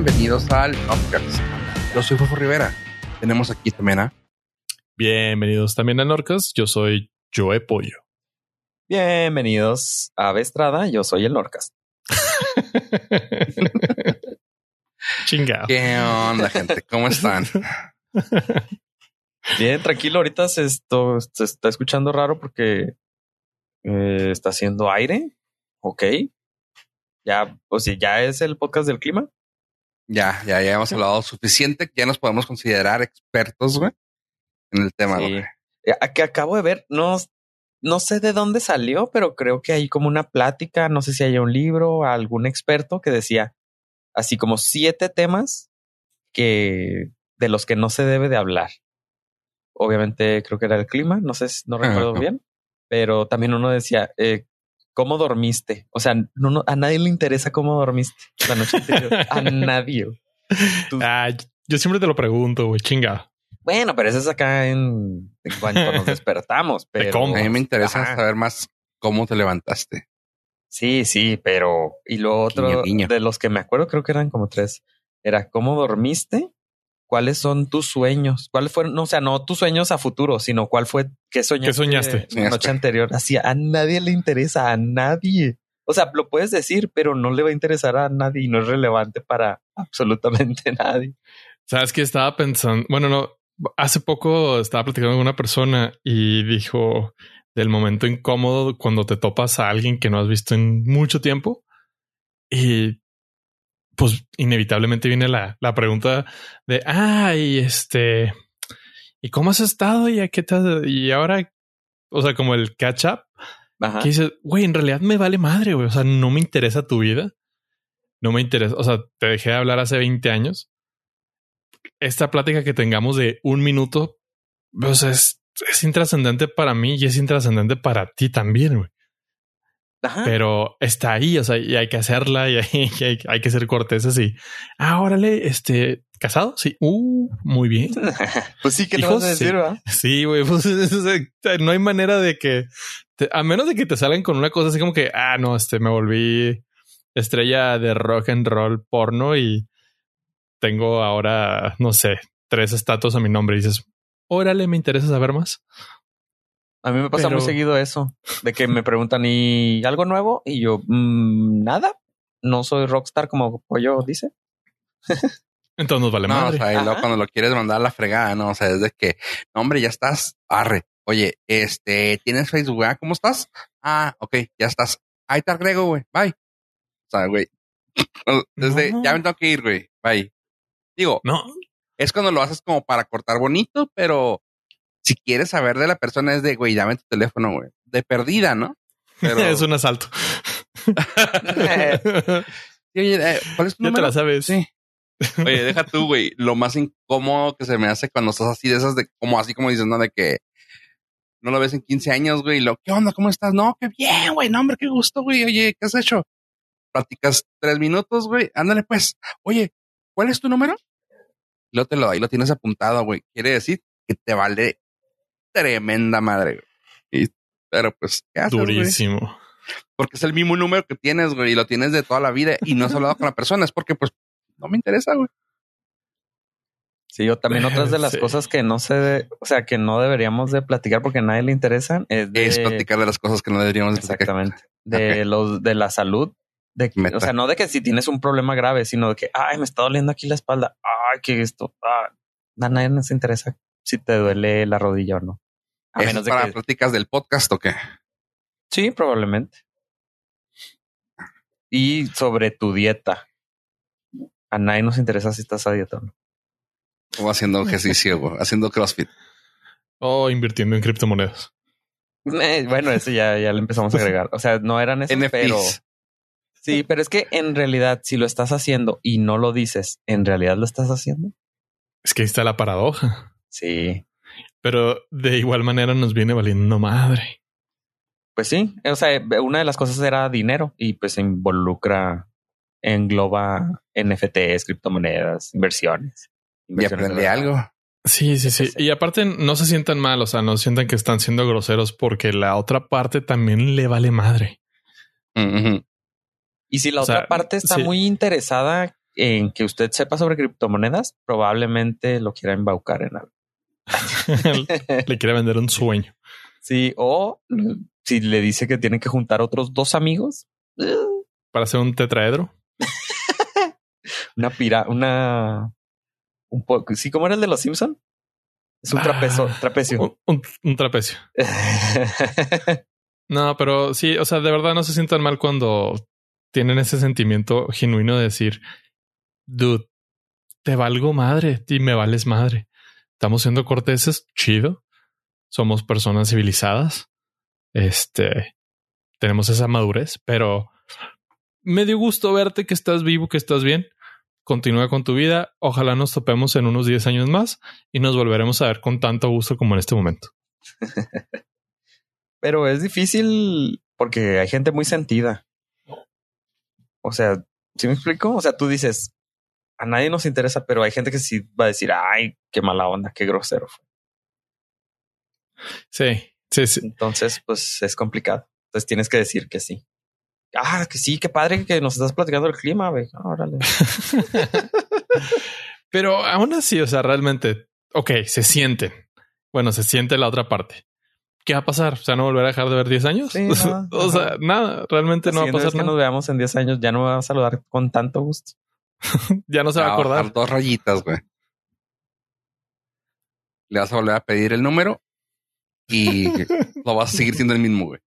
bienvenidos al Norcas. Yo soy Fofo Rivera. Tenemos aquí también a. Bienvenidos también a Norcas. Yo soy Joe Pollo. Bienvenidos a Vestrada. Yo soy el Norcas. Chingado. ¿Qué onda, gente? ¿Cómo están? Bien, tranquilo. Ahorita se, esto, se está escuchando raro porque eh, está haciendo aire. Ok. Ya, o sea, ya es el podcast del clima. Ya, ya, ya hemos hablado suficiente ya nos podemos considerar expertos, güey, en el tema. Sí. güey. Eh, Que acabo de ver, no, no sé de dónde salió, pero creo que hay como una plática, no sé si hay un libro, algún experto que decía así como siete temas que de los que no se debe de hablar. Obviamente creo que era el clima, no sé, si- no recuerdo Ajá. bien, pero también uno decía, eh, ¿cómo dormiste? O sea, no, no- a nadie le interesa cómo dormiste la noche anterior, a nadie. Tú- Ah, yo siempre te lo pregunto, güey. Chingado. Bueno, pero eso es acá en, en cuanto nos despertamos, pero cómo? A mí me interesa Ajá. saber más cómo te levantaste. Sí, sí, pero y lo otro de los que me acuerdo, creo que eran como tres. Era cómo dormiste, cuáles son tus sueños, cuáles fueron, no, o sea, no tus sueños a futuro, sino cuál fue, qué soñaste, soñaste? la noche anterior. Así a nadie le interesa, a nadie. O sea, lo puedes decir, pero no le va a interesar a nadie y no es relevante para absolutamente nadie. Sabes que estaba pensando, bueno, no, hace poco estaba platicando con una persona y dijo del momento incómodo cuando te topas a alguien que no has visto en mucho tiempo y pues inevitablemente viene la, la pregunta de, ay, este, ¿y cómo has estado? ¿Y a qué te has- Y ahora, o sea, como el catch up, Ajá. que dices, güey, en realidad me vale madre, güey. O sea, no me interesa tu vida. No me interesa. O sea, te dejé de hablar hace 20 años. Esta plática que tengamos de un minuto, sea, es, es intrascendente para mí y es intrascendente para ti también, güey. Ajá. Pero está ahí, o sea, y hay que hacerla y hay, y hay, hay que ser corteses y, ah, órale, este, casado, sí, uh, muy bien. pues sí, que le vas a decir, sí. ¿verdad? Sí, güey, pues no hay manera de que, te- a menos de que te salgan con una cosa así como que, ah, no, este, me volví estrella de rock and roll porno y tengo ahora, no sé, tres estatuas a mi nombre y dices, órale, me interesa saber más. A mí me pasa Pero- muy seguido eso, de que me preguntan, ¿y algo nuevo? Y yo, "Mm, nada, no soy rockstar como Pollo dice. Entonces nos vale no, o sea, y luego cuando lo quieres mandar a la fregada, no, o sea, es de que, no, hombre, ya estás, arre. Oye, este, ¿tienes Facebook? ah? ¿Cómo estás? Ah, ok, ya estás. Ahí te agrego, güey. Bye. O sea, güey. Desde, No. ya me tengo que ir, güey. Bye. Digo, No, es cuando lo haces como para cortar bonito, pero si quieres saber de la persona es de, güey, dame tu teléfono, güey. De perdida, ¿no? Pero, es un asalto. Sí, oye, eh, ¿cuál es tu ya te número? la sabes. Sí. Oye, deja tú, güey. Lo más incómodo que se me hace cuando estás así de esas de como así como dices, ¿no? De que no lo ves en 15 años, güey. y Lo, ¿qué onda? ¿Cómo estás? No, qué bien, güey. No, hombre, qué gusto, güey. Oye, ¿qué has hecho? Platicas tres minutos, güey. Ándale, pues. Oye, ¿cuál es tu número? Y luego te lo ahí lo tienes apuntado, güey. Quiere decir que te vale tremenda madre, güey. Y, pero pues, ¿qué haces, güey? Durísimo. Porque es el mismo número que tienes, güey, y lo tienes de toda la vida y no has hablado con la persona. Es porque, pues, no me interesa, güey. Sí, yo también otras de las Sí. cosas que no sé, o sea, que no deberíamos de platicar porque a nadie le interesan es de, Es platicar de las cosas que no deberíamos de platicar. exactamente, de los de la salud, de que, o sea, no de que si tienes un problema grave, sino de que, ay, me está doliendo aquí la espalda, ay, que esto, ah, a nadie nos interesa si te duele la rodilla o no. A ¿Es menos de para que, pláticas del podcast o qué? sí, probablemente. Y sobre tu dieta. A nadie nos interesa si estás a dieta o no. O haciendo ejercicio, güey, haciendo CrossFit. O invirtiendo en criptomonedas. Eh, bueno, eso ya, ya le empezamos a agregar. O sea, no eran eso, NFTs. pero sí, pero es que en realidad, si lo estás haciendo y no lo dices, ¿en realidad lo estás haciendo? Es que ahí está la paradoja. Sí, Pero de igual manera nos viene valiendo madre. pues sí. O sea, una de las cosas era dinero y pues involucra, engloba NFTs, criptomonedas, inversiones. Y inversiones aprendí de- algo. Sí, sí, sí. Y aparte no se sientan mal, o sea, no sientan que están siendo groseros porque la otra parte también le vale madre. Y si la O otra sea, parte está sí. muy interesada en que usted sepa sobre criptomonedas, probablemente lo quiera embaucar en algo. le quiere vender un sueño. Sí, o si le dice que tiene que juntar otros dos amigos para hacer un tetraedro. una pira, una un poco, sí, como era el de los Simpson. Es un trapezo, Ah, trapecio. Un, un trapecio. No, pero sí, o sea, de verdad no se sientan mal cuando tienen ese sentimiento genuino de decir, dude, te valgo madre y me vales madre. Estamos siendo corteses, chido. Somos personas civilizadas. Este, tenemos esa madurez, pero me dio gusto verte que estás vivo, que estás bien. Continúa con tu vida. Ojalá nos topemos en unos 10 años más y nos volveremos a ver con tanto gusto como en este momento. Pero es difícil porque hay gente muy sentida. O sea, ¿sí me explico? O sea, tú dices, a nadie nos interesa, pero hay gente que sí va a decir, ay, qué mala onda, qué grosero fue. Sí, sí, sí. Entonces, pues es complicado. Entonces tienes que decir que sí. Ah, que sí, qué padre que nos estás platicando el clima, güey. Ah, Órale. Pero aún así, o sea, realmente, ok, se sienten. Bueno, se siente la otra parte. ¿Qué va a pasar? O sea, no volver a dejar de ver 10 años. Sí, no, o sea, nada, realmente no va a Siguiente vez pasar que nada. nos veamos en 10 años, ya no me va a saludar con tanto gusto. Ya no se va a acordar. Dos rayitas, güey. Le vas a volver a pedir el número y lo vas a seguir siendo el mismo, güey.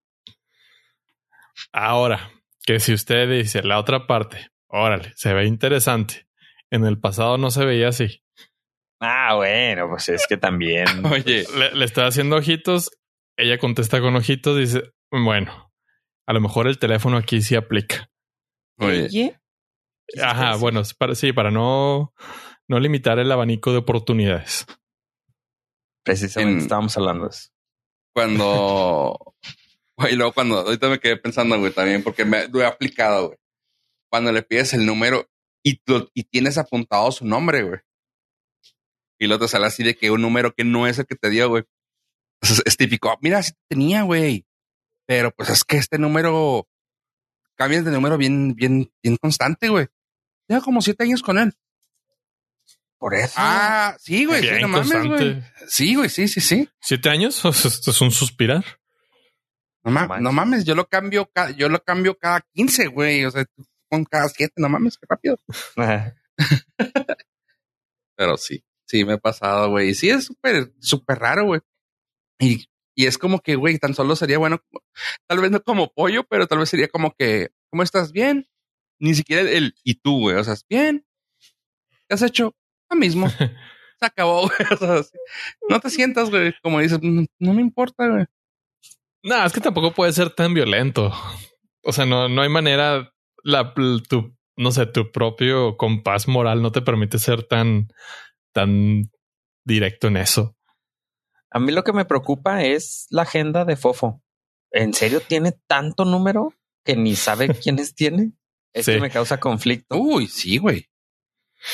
Ahora, que si usted dice la otra parte, órale, se ve interesante. En el pasado no se veía así. Ah, bueno, pues es que también. Oye, Le, le está haciendo ojitos, ella contesta con ojitos, dice, bueno, a lo mejor el teléfono aquí sí aplica. oye, Oye. Ajá, bueno, es para, sí, para no, no limitar el abanico de oportunidades. Precisamente En- estábamos hablando de eso. cuando. Y luego cuando. Ahorita me quedé pensando, güey, también, porque me lo he aplicado, güey. Cuando le pides el número y, y tienes apuntado su nombre, güey. Y luego te sale así de que un número que no es el que te dio, güey. Entonces, es típico. Mira, sí tenía, güey. Pero pues es que este número. Cambias de número bien, bien, bien constante, güey. Lleva como siete años con él. Por eso. Ah, sí, güey. Sí, no mames, güey. Sí, güey, sí, sí, sí. ¿Siete años? Esto es un suspirar. No, ma- no mames, yo lo cambio, ca- yo lo cambio cada 15, güey. O sea, con cada 7, no mames, qué rápido. Pero sí, sí, me he pasado, güey. Y sí, es súper, súper raro, güey. Y, y es como que, güey, tan solo sería bueno, tal vez no como pollo, pero tal vez sería como que, ¿cómo estás? Bien. Ni siquiera el, y tú, güey. O sea, bien. ¿Qué has hecho? Lo mismo. Se acabó, güey. O sea, no te sientas, güey. Como dices, "Mm, no me importa, güey. No, es que tampoco puede ser tan violento. O sea, no, no hay manera, la, tu, no sé, tu propio compás moral no te permite ser tan, tan directo en eso. A mí lo que me preocupa es la agenda de Fofo. ¿En serio tiene tanto número que ni sabe quiénes tiene? Es Sí. que me causa conflicto. Uy, sí, güey.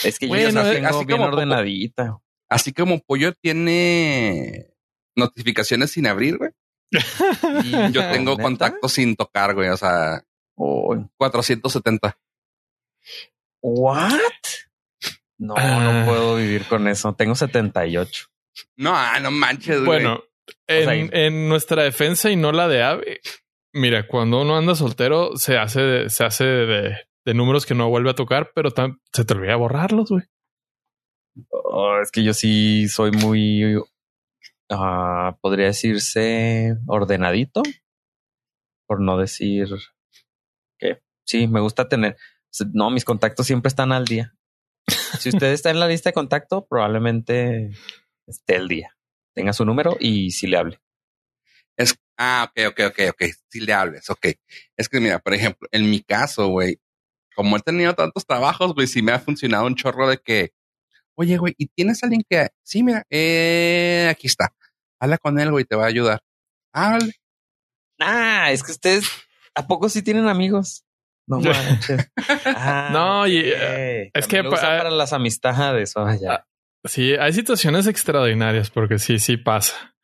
es que yo ya la eh, tengo así bien como- ordenadita. Así como Pollo tiene notificaciones sin abrir, güey. Y Yo tengo ¿neta? contactos sin tocar, güey. O sea, Uy, 470. ¿What? No, Ah. no puedo vivir con eso. Tengo 78. No, ah, no manches, güey. Bueno, en, sea, en nuestra defensa y no la de Ave, mira, cuando uno anda soltero, se hace, de- se hace de, números que no vuelve a tocar, pero se te olvida borrarlos, güey. Oh, es que yo sí soy muy, ah, podría decirse, ordenadito. Por no decir que sí, me gusta tener. No, mis contactos siempre están al día. Si usted está en la lista de contacto, probablemente esté el día. Tenga su número y si le hable. Es, ah, ok, ok, ok, ok. Si le hables, ok. Es que mira, por ejemplo, en mi caso, güey, como he tenido tantos trabajos, güey, sí me ha funcionado un chorro de que, oye, güey, ¿y tienes alguien que, sí, mira, eh, aquí está. Habla con él, güey, te va a ayudar. Háblale. Ah, es que ustedes, ¿a poco sí tienen amigos? No manches. Ah, No, y, eh, es También que pa- para las amistades. oh, ya. Sí, hay situaciones extraordinarias porque sí, sí pasa.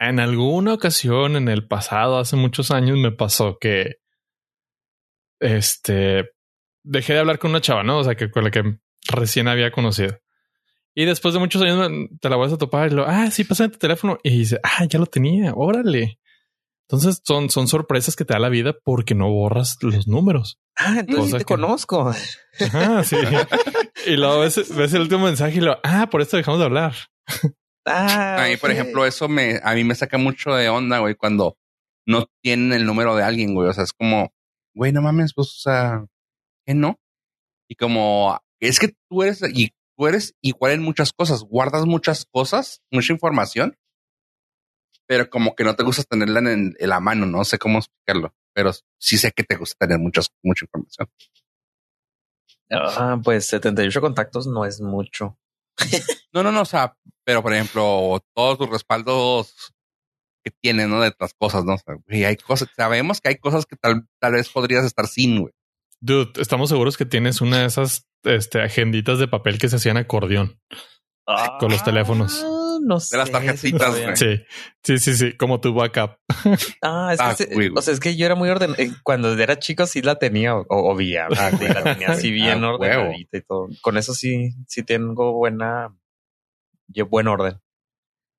En alguna ocasión en el pasado, hace muchos años, me pasó que este dejé de hablar con una chava, ¿no? O sea, que con la que recién había conocido. Y después de muchos años te la vas a topar y lo, ah, sí, pasa en tu teléfono. Y dice, ah, ya lo tenía, órale. Entonces son, son sorpresas que te da la vida porque no borras los números. Ah, entonces te conozco. Ah, sí. y luego ves, ves, el último mensaje y lo, ah, por esto dejamos de hablar. Ah, a mí, por ejemplo, eso me, a mí me saca mucho de onda, güey, cuando no tienen el número de alguien, güey. O sea, es como, güey, no mames, pues, o sea, ¿qué no? Y como, es que tú eres, y tú eres igual en muchas cosas, guardas muchas cosas, mucha información, pero como que no te gusta tenerla en, la mano, no sé cómo explicarlo, pero sí sé que te gusta tener muchas, mucha información. Ah, pues 78 contactos no es mucho. no, no, no, o sea, pero por ejemplo, todos tus respaldos que tienen, ¿no? De otras cosas, ¿no? O sea, hay cosas, sabemos que hay cosas que tal, tal vez podrías estar sin, güey. Dude, estamos seguros que tienes una de esas este, agenditas de papel que se hacían acordeón con los teléfonos. Ah, no sé. De las tarjetitas, güey. Sí, sí, sí, sí, como tu backup. Ah, es que, ah, o sea, es que yo era muy ordenado. Eh, cuando era chico sí la tenía, o, o la tenía así bien ah, ordenadita y todo. Con eso sí, sí tengo buena, buen orden.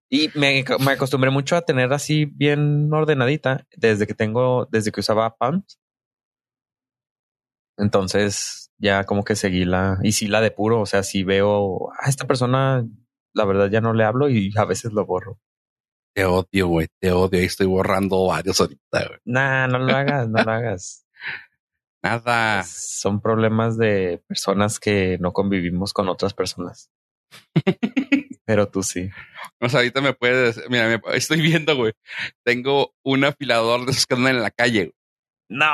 Y me, me, acostumbré mucho a tener así bien ordenadita desde que tengo, desde que usaba Pumps. Entonces ya como que seguí la, y sí la depuro, o sea, si veo a esta persona, la verdad ya no le hablo y a veces lo borro. Te odio, güey, te odio. y estoy borrando varios ahorita, güey. Nah, no lo hagas, no lo hagas. Nada. Son problemas de personas que no convivimos con otras personas. Pero tú sí. O sea, ahorita me puedes, mira, me, estoy viendo, güey. Tengo un afilador de esos que andan en la calle. No,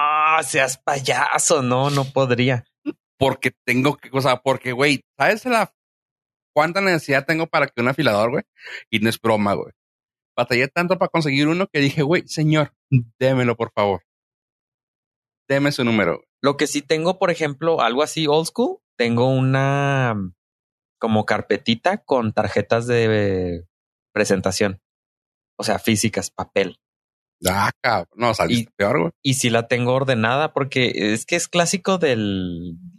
seas payaso, no, no podría. Porque tengo que, o sea, porque, güey, ¿sabes la cuánta necesidad tengo para que un afilador, güey? Y no es broma, güey. Batallé tanto para conseguir uno que dije, güey, señor, démelo, por favor. Deme su número. Lo que sí tengo, por ejemplo, algo así old school, tengo una como carpetita con tarjetas de presentación. O sea, físicas, papel. Ah, cabrón. No, saliste peor, güey. Y si la tengo ordenada, porque es que es clásico de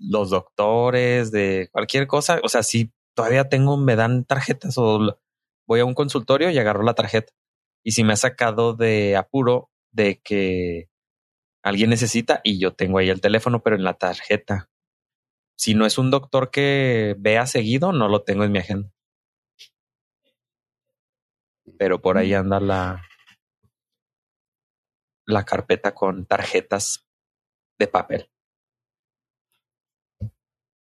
los doctores, de cualquier cosa. O sea, si todavía tengo, me dan tarjetas o voy a un consultorio y agarro la tarjeta. Y si me ha sacado de apuro de que alguien necesita y yo tengo ahí el teléfono, pero en la tarjeta. Si no es un doctor que vea seguido, no lo tengo en mi agenda. Pero por ahí mm. anda la, la carpeta con tarjetas de papel.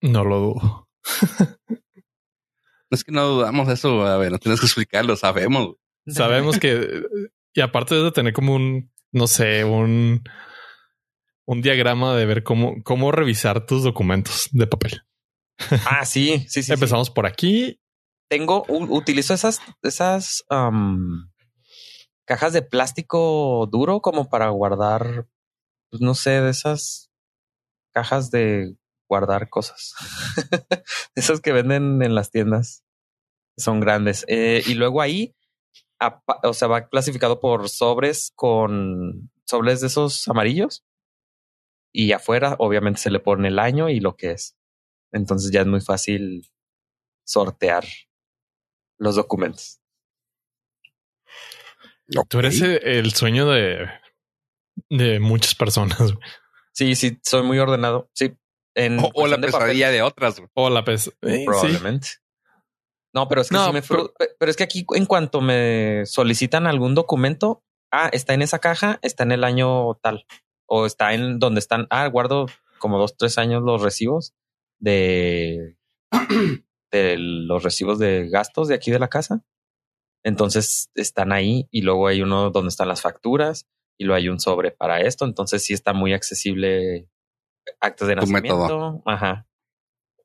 No lo dudo. es que no dudamos eso. A ver, no tienes que explicarlo. Sabemos. Sabemos que, y aparte de tener como un, no sé, un, un diagrama de ver cómo, cómo revisar tus documentos de papel. Ah, sí, sí, sí. Empezamos por aquí. Tengo, utilizo esas, esas cajas de plástico duro como para guardar, pues no sé, de esas cajas de guardar cosas. esas que venden en las tiendas. Son grandes. Eh, y luego ahí, o sea, va clasificado por sobres con sobres de esos amarillos. Y afuera, obviamente, se le pone el año y lo que es. Entonces ya es muy fácil sortear los documentos. Tú eres el sueño de, de muchas personas. Sí, sí, soy muy ordenado. Sí. En o, la pesadilla de otras. O la pesadilla. Eh, Probablemente. No, pero es que me pero... es que aquí en cuanto me solicitan algún documento, ah, está en esa caja, está en el año tal. O está en donde están, ah, guardo como dos, tres años los recibos de, de los recibos de gastos de aquí de la casa. Entonces están ahí y luego hay uno donde están las facturas y luego hay un sobre para esto. Entonces sí está muy accesible actos de nacimiento. Ajá.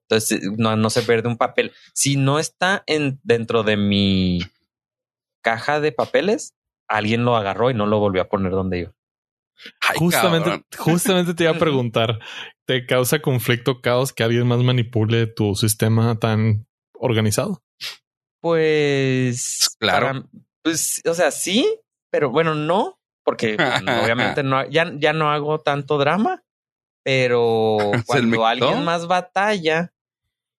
Entonces no, no se pierde un papel. Si no está en dentro de mi caja de papeles, alguien lo agarró y no lo volvió a poner donde justamente, justamente te iba a preguntar, ¿te causa conflicto, caos que alguien más manipule tu sistema tan organizado? Pues claro. pues, o sea, sí, pero bueno, no, porque obviamente no, ya, ya no hago tanto drama, Pero ¿Se cuando alguien más batalla,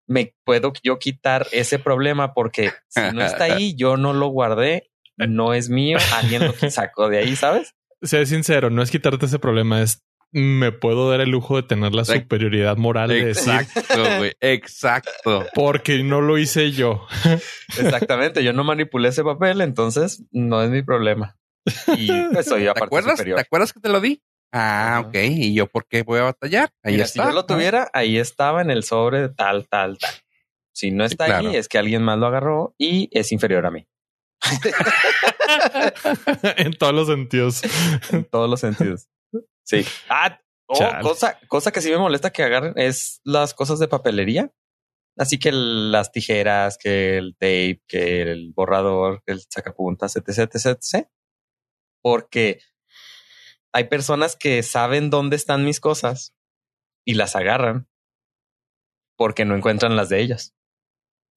me puedo yo quitar ese problema porque si no está ahí, yo no lo guardé, no es mío, alguien lo sacó de ahí, ¿sabes? Sé sincero, no es quitarte ese problema, es me puedo dar el lujo de tener la Exacto. superioridad moral de decir Exacto, güey. Exacto. porque no lo hice yo. Exactamente, yo no manipulé ese papel, entonces no es mi problema. Y pues soy ¿Te aparte acuerdas? superior. ¿Te acuerdas que te lo di? Ah, ok. ¿Y yo por qué voy a batallar? Ahí Mira, está. Si yo lo tuviera, ahí estaba en el sobre de tal, tal, tal. Si no está claro. ahí, es que alguien más lo agarró y es inferior a mí en todos los sentidos. en todos los sentidos. Sí. Ah, oh, cosa, cosa que sí me molesta que agarren es las cosas de papelería. Así que el- las tijeras, que el tape, que el borrador, que el sacapuntas, etc, etc, etc. Porque hay personas que saben dónde están mis cosas y las agarran porque no encuentran las de ellas.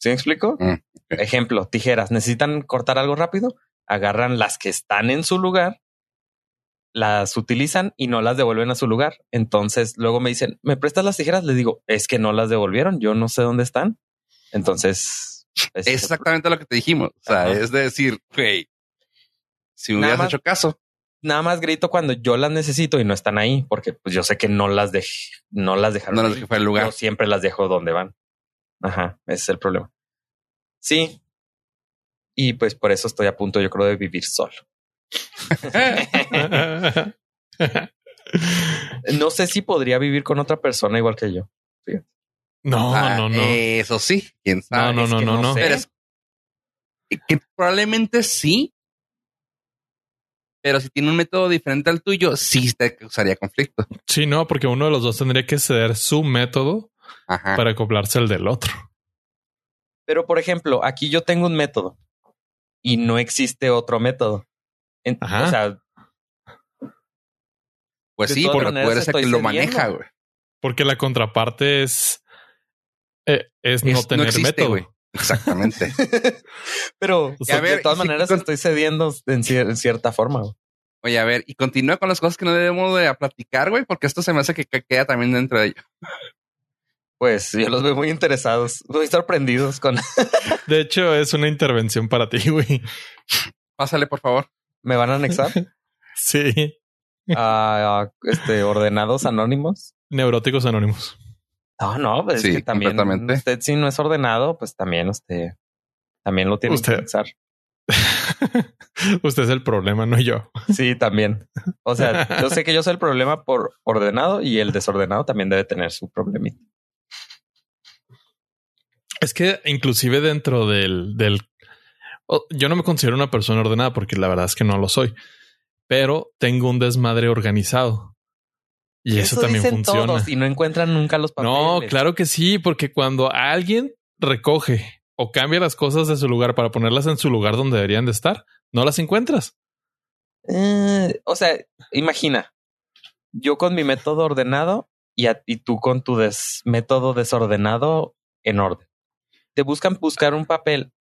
¿Sí me explico? Mm, Ejemplo, tijeras. ¿Necesitan cortar algo rápido? Agarran las que están en su lugar, las utilizan y no las devuelven a su lugar. Entonces luego me dicen, ¿me prestas las tijeras? Les digo, es que no las devolvieron. Yo no sé dónde están. Entonces, Es exactamente lo que te dijimos. O sea, Ajá. es de decir, güey, si me Nada hubieras más- hecho caso, nada más grito cuando yo las necesito y no están ahí, porque pues yo sé que no las dejé, no las dejaron. no les dije fue el lugar. Yo siempre las dejo donde van. Ajá, ese es el problema. Sí. Y pues por eso estoy a punto, yo creo, de vivir solo. No sé si podría vivir con otra persona igual que yo. no, Ah, no, no. Eso sí, quién sabe. No, no, es no, que no, no no. sé. Pero es- que probablemente sí. Pero si tiene un método diferente al tuyo, sí te causaría conflicto. Sí, no, porque uno de los dos tendría que ceder su método Ajá. para acoplarse al del otro. Pero por ejemplo, aquí yo tengo un método y no existe otro método. En- Ajá. O sea, pues sí, pero tú eres el que lo maneja, güey. Porque la contraparte es, eh, es, no tener existe, método. güey. Exactamente. pero O sea, a ver, de todas si- maneras estoy cediendo en, cier- en cierta forma. güey. Oye, a ver, y continúa con las cosas que no debemos de platicar, güey, porque esto se me hace que, que queda también dentro de ello. Pues yo los veo muy interesados, muy sorprendidos con De hecho, es una intervención para ti, güey. Pásale, por favor. me van a anexar Sí. a, a, este ordenados anónimos. Neuróticos anónimos. No, no, pues Sí, es que también completamente. usted si no es ordenado, pues también usted también lo tiene Usted. que pensar. Usted es el problema, no yo. Sí, también. O sea, yo sé que yo soy el problema por ordenado y el desordenado también debe tener su problemita. Es que inclusive dentro del, yo no me considero una persona ordenada porque la verdad es que no lo soy, pero tengo un desmadre organizado y eso, también dicen funciona. todos y no encuentran nunca los papeles. No, claro que sí, porque cuando alguien recoge o cambia las cosas de su lugar para ponerlas en su lugar donde deberían de estar, no las encuentras. Eh, o sea, imagina, yo con mi método ordenado y, a- y tú con tu des- método desordenado en orden. Te buscan buscar un papel.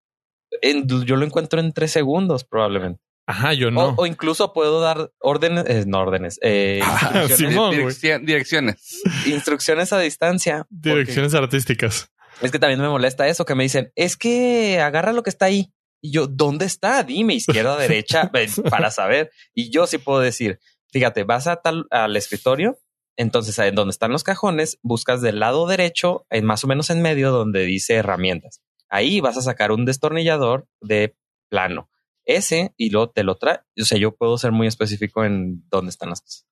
en- yo lo encuentro en tres segundos probablemente. Ajá, yo no. O, o incluso puedo dar órdenes, eh, no órdenes, eh, Ah, instrucciones, Simón, güey. Dirección- direcciones. instrucciones a distancia. Direcciones artísticas. Es que también me molesta eso que me dicen, es que agarra lo que está ahí. Y yo, ¿dónde está? Dime, izquierda, derecha, para saber. Y yo sí puedo decir, fíjate, vas a tal al escritorio, entonces en donde están los cajones, buscas del lado derecho, en más o menos en medio, donde dice herramientas. Ahí vas a sacar un destornillador de plano. Ese y luego te lo trae. O sea, yo puedo ser muy específico en dónde están las cosas.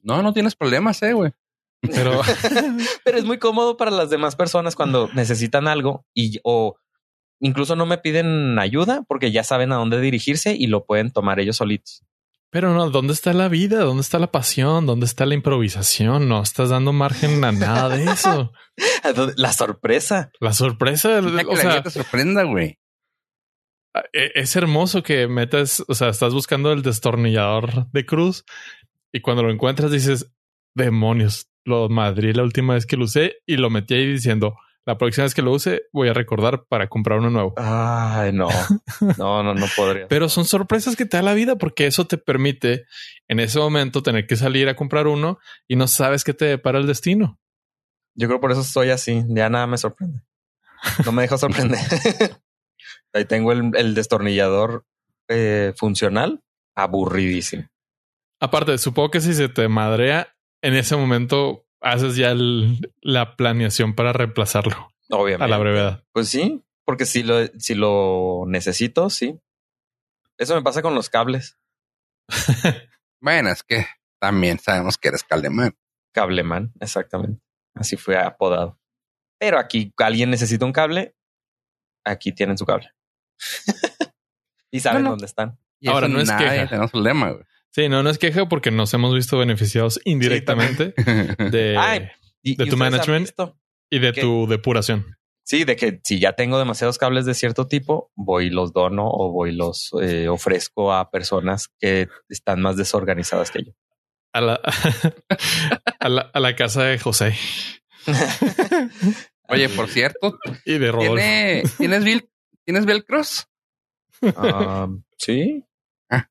No, no tienes problemas, eh, güey. Pero Pero es muy cómodo para las demás personas cuando necesitan algo y o incluso no me piden ayuda porque ya saben a dónde dirigirse y lo pueden tomar ellos solitos. Pero no, ¿dónde está la vida? ¿Dónde está la pasión? ¿Dónde está la improvisación? No estás dando margen a nada de eso. La sorpresa. La sorpresa, que o la sea, te sorprenda, güey. e- es hermoso que metas, o sea, estás buscando el destornillador de cruz y cuando lo encuentras dices, demonios, lo madrí la última vez que lo usé y lo metí ahí diciendo, La próxima vez que lo use, voy a recordar para comprar uno nuevo. Ay, no. No, no, no podría. Pero son sorpresas que te da la vida porque eso te permite en ese momento tener que salir a comprar uno y no sabes qué te depara el destino. Yo creo por eso estoy así. Ya nada me sorprende. No me dejo sorprender. Ahí tengo el, el destornillador eh, funcional aburridísimo. Aparte, supongo que si se te madrea, en ese momento haces ya el- la planeación para reemplazarlo Obviamente. a la brevedad. Pues sí, porque si lo, si lo necesito, sí. Eso me pasa con los cables. Bueno, es que también sabemos que eres Caldeman. Cableman, exactamente. Así fue apodado. Pero aquí alguien necesita un cable. Aquí tienen su cable. y saben Bueno. dónde están. Y Ahora, no es nadie queja. Tenemos problema, güey. Sí, no, no es queja porque nos hemos visto beneficiados indirectamente de, Ay, Y- de tu management. y de tu depuración. Sí, de que si ya tengo demasiados cables de cierto tipo, voy y los dono o voy y los eh, ofrezco a personas que están más desorganizadas que yo. A la, a la, a la casa de José Oye, por cierto, y de Rodolfo. ¿tiene, ¿tienes, ¿tienes velcros? Ah, sí.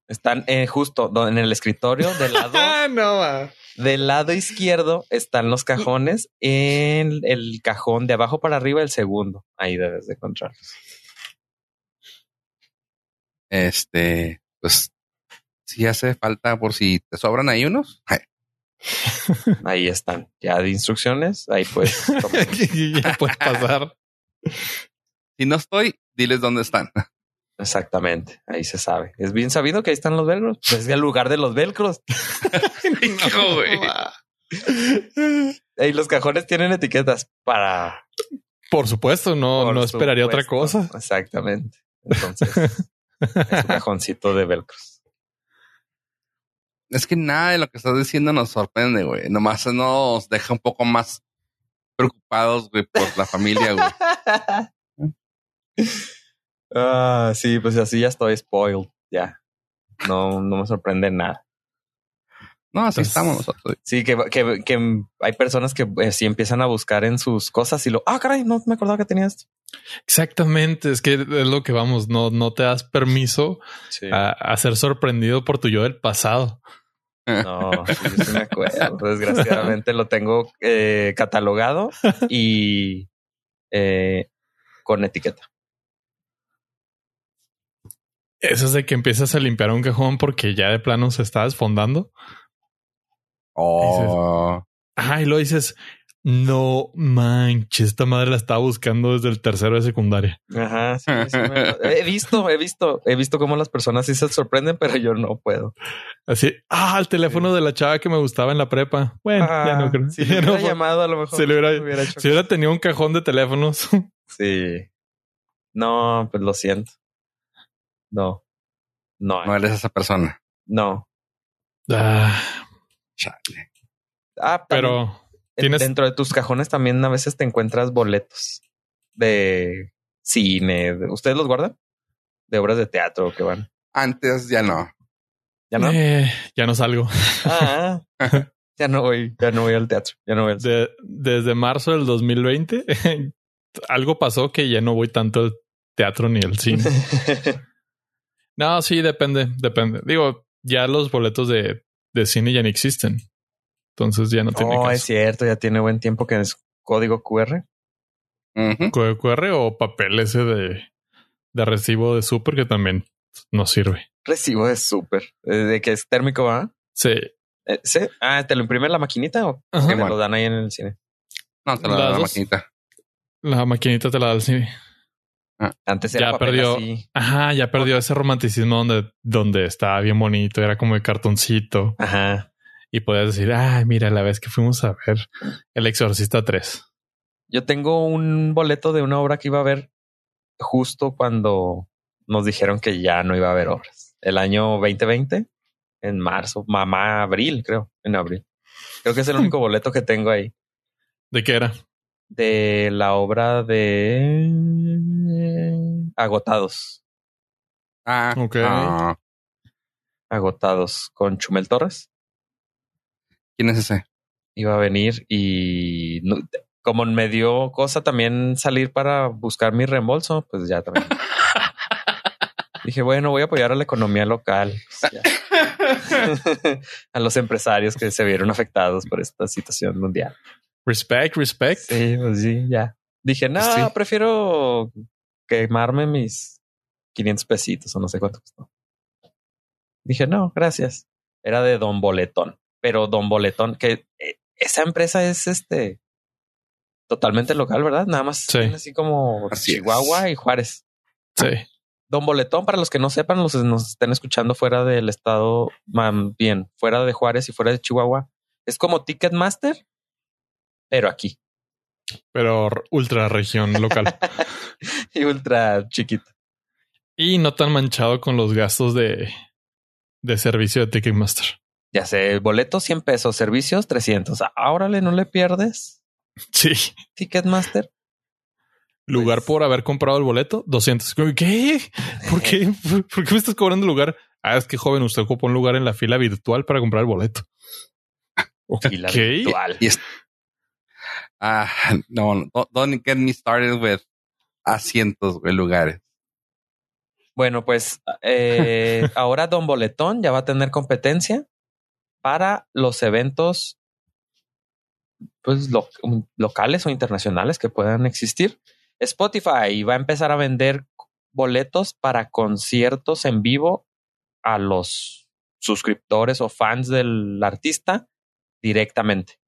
Están eh, justo en el escritorio del lado, Ah, no, va. del lado izquierdo están los cajones. En el cajón de abajo para arriba, el segundo. Ahí debes de encontrarlos. Este, pues, si hace falta por si te sobran ahí unos. Ahí están. Ya de instrucciones. Ahí pues. tomar. ya puedes pasar. Si no estoy, diles dónde están. Exactamente. Ahí se sabe. Es bien sabido que ahí están los velcros. Pues es el lugar de los velcros. Hijo, güey. Y los cajones tienen etiquetas para. Por supuesto, no, por no esperaría otra cosa. Exactamente. Entonces, es un cajoncito de velcros. Es que nada de lo que estás diciendo nos sorprende, güey. Nomás nos deja un poco más preocupados, güey, por la familia, güey. ah, sí, pues así ya estoy spoiled. Ya. No, no me sorprende nada. No, así estamos nosotros. Sí, que, que, que hay personas que eh, sí empiezan a buscar en sus cosas y lo, ah, caray, no me acordaba que tenía esto. Exactamente. Es que es lo que vamos. No, no te das permiso Sí. a, a ser sorprendido por tu yo del pasado. No, sí, yo sí me acuerdo. Desgraciadamente lo tengo eh, catalogado y eh, con etiqueta. Eso es de que empiezas a limpiar un cajón porque ya de plano se está desfondando. Oh, Ajá, y lo dices, no manches, esta madre la estaba buscando desde el tercero de secundaria. Ajá, sí, sí me- he visto, he visto, he visto cómo las personas sí se sorprenden, pero yo no puedo. Así, ah, el teléfono de la chava que me gustaba en la prepa. Bueno, ya no Ah, creo. Si le no hubiera llamado, a lo mejor si le hubiera- si hubiera tenido un cajón de teléfonos. Sí. No, pues lo siento. No. No, no eres esa persona. no. Ah, Chale. Ah, también, pero eh, tienes- dentro de tus cajones también a veces te encuentras boletos de cine. de- ¿Ustedes los guardan? De obras de teatro que van. Antes ya no. ¿Ya no? eh, ya no salgo. Ah, ya no voy, ya no voy al teatro. Ya no voy al De- desde marzo del 2020, algo pasó que ya no voy tanto al teatro ni al cine. No, sí, depende, depende. Digo, ya los boletos de, de cine ya no existen. Entonces ya no tiene Oh, es cierto, ya tiene buen tiempo que es código QR. Q- QR o papel ese de, de recibo de súper que también no sirve. Recibo de súper. Eh, De que es térmico, ¿ah? Sí. Eh, ¿sí? Ah, ¿te lo imprime en la maquinita o Ajá. que me lo dan ahí en el cine? No, te lo Las da la dos. maquinita. La maquinita te la da el cine. Antes era Ya papel perdió. así. Ajá, ya perdió ese romanticismo donde, donde estaba bien bonito, era como de cartoncito Ajá. y podías decir, ay, mira, la vez que fuimos a ver El Exorcista 3. Yo tengo un boleto de una obra que iba a ver justo cuando nos dijeron que ya no iba a haber obras. El año 2020, en marzo, mamá, abril, creo, en abril. Creo que es el único boleto que tengo ahí. ¿De qué era? De la obra de Agotados. Ah, Ok. ah. Agotados con Chumel Torres. ¿Quién es ese? Iba a venir y no- como me dio cosa también salir para buscar mi reembolso, pues ya también. Dije, bueno, voy a apoyar a la economía local. Pues a los empresarios que se vieron afectados por esta situación mundial. Respect, respect. Sí, pues sí, ya. Dije, no, Pues sí. prefiero quemarme mis 500 pesitos o no sé cuánto costó. Dije, no, gracias. Era de Don Boletón, pero Don Boletón, que eh, esa empresa es este totalmente local, ¿verdad? Nada más Sí. así como Así es. Chihuahua y Juárez. Sí. Don Boletón, para los que no sepan, los nos estén escuchando fuera del estado, bien, fuera de Juárez y fuera de Chihuahua, es como Ticketmaster, pero aquí Pero ultra región local. y ultra chiquito. y no tan manchado con los gastos de, de servicio de Ticketmaster. Ya sé, boleto 100 pesos, servicios 300. Ahora no le pierdes. Sí. Ticketmaster. Lugar Pues- por haber comprado el boleto, 200. ¿Qué? ¿Por qué? ¿Por qué me estás cobrando lugar? Ah, es que joven, usted ocupó un lugar en la fila virtual para comprar el boleto. Fila Ok. virtual. Y es- Ah, no, no, don't get me started with asientos, güey, lugares. Bueno, pues eh, ahora Don Boletón ya va a tener competencia para los eventos pues lo- locales o internacionales que puedan existir. Spotify va a empezar a vender boletos para conciertos en vivo a los suscriptores o fans del artista directamente.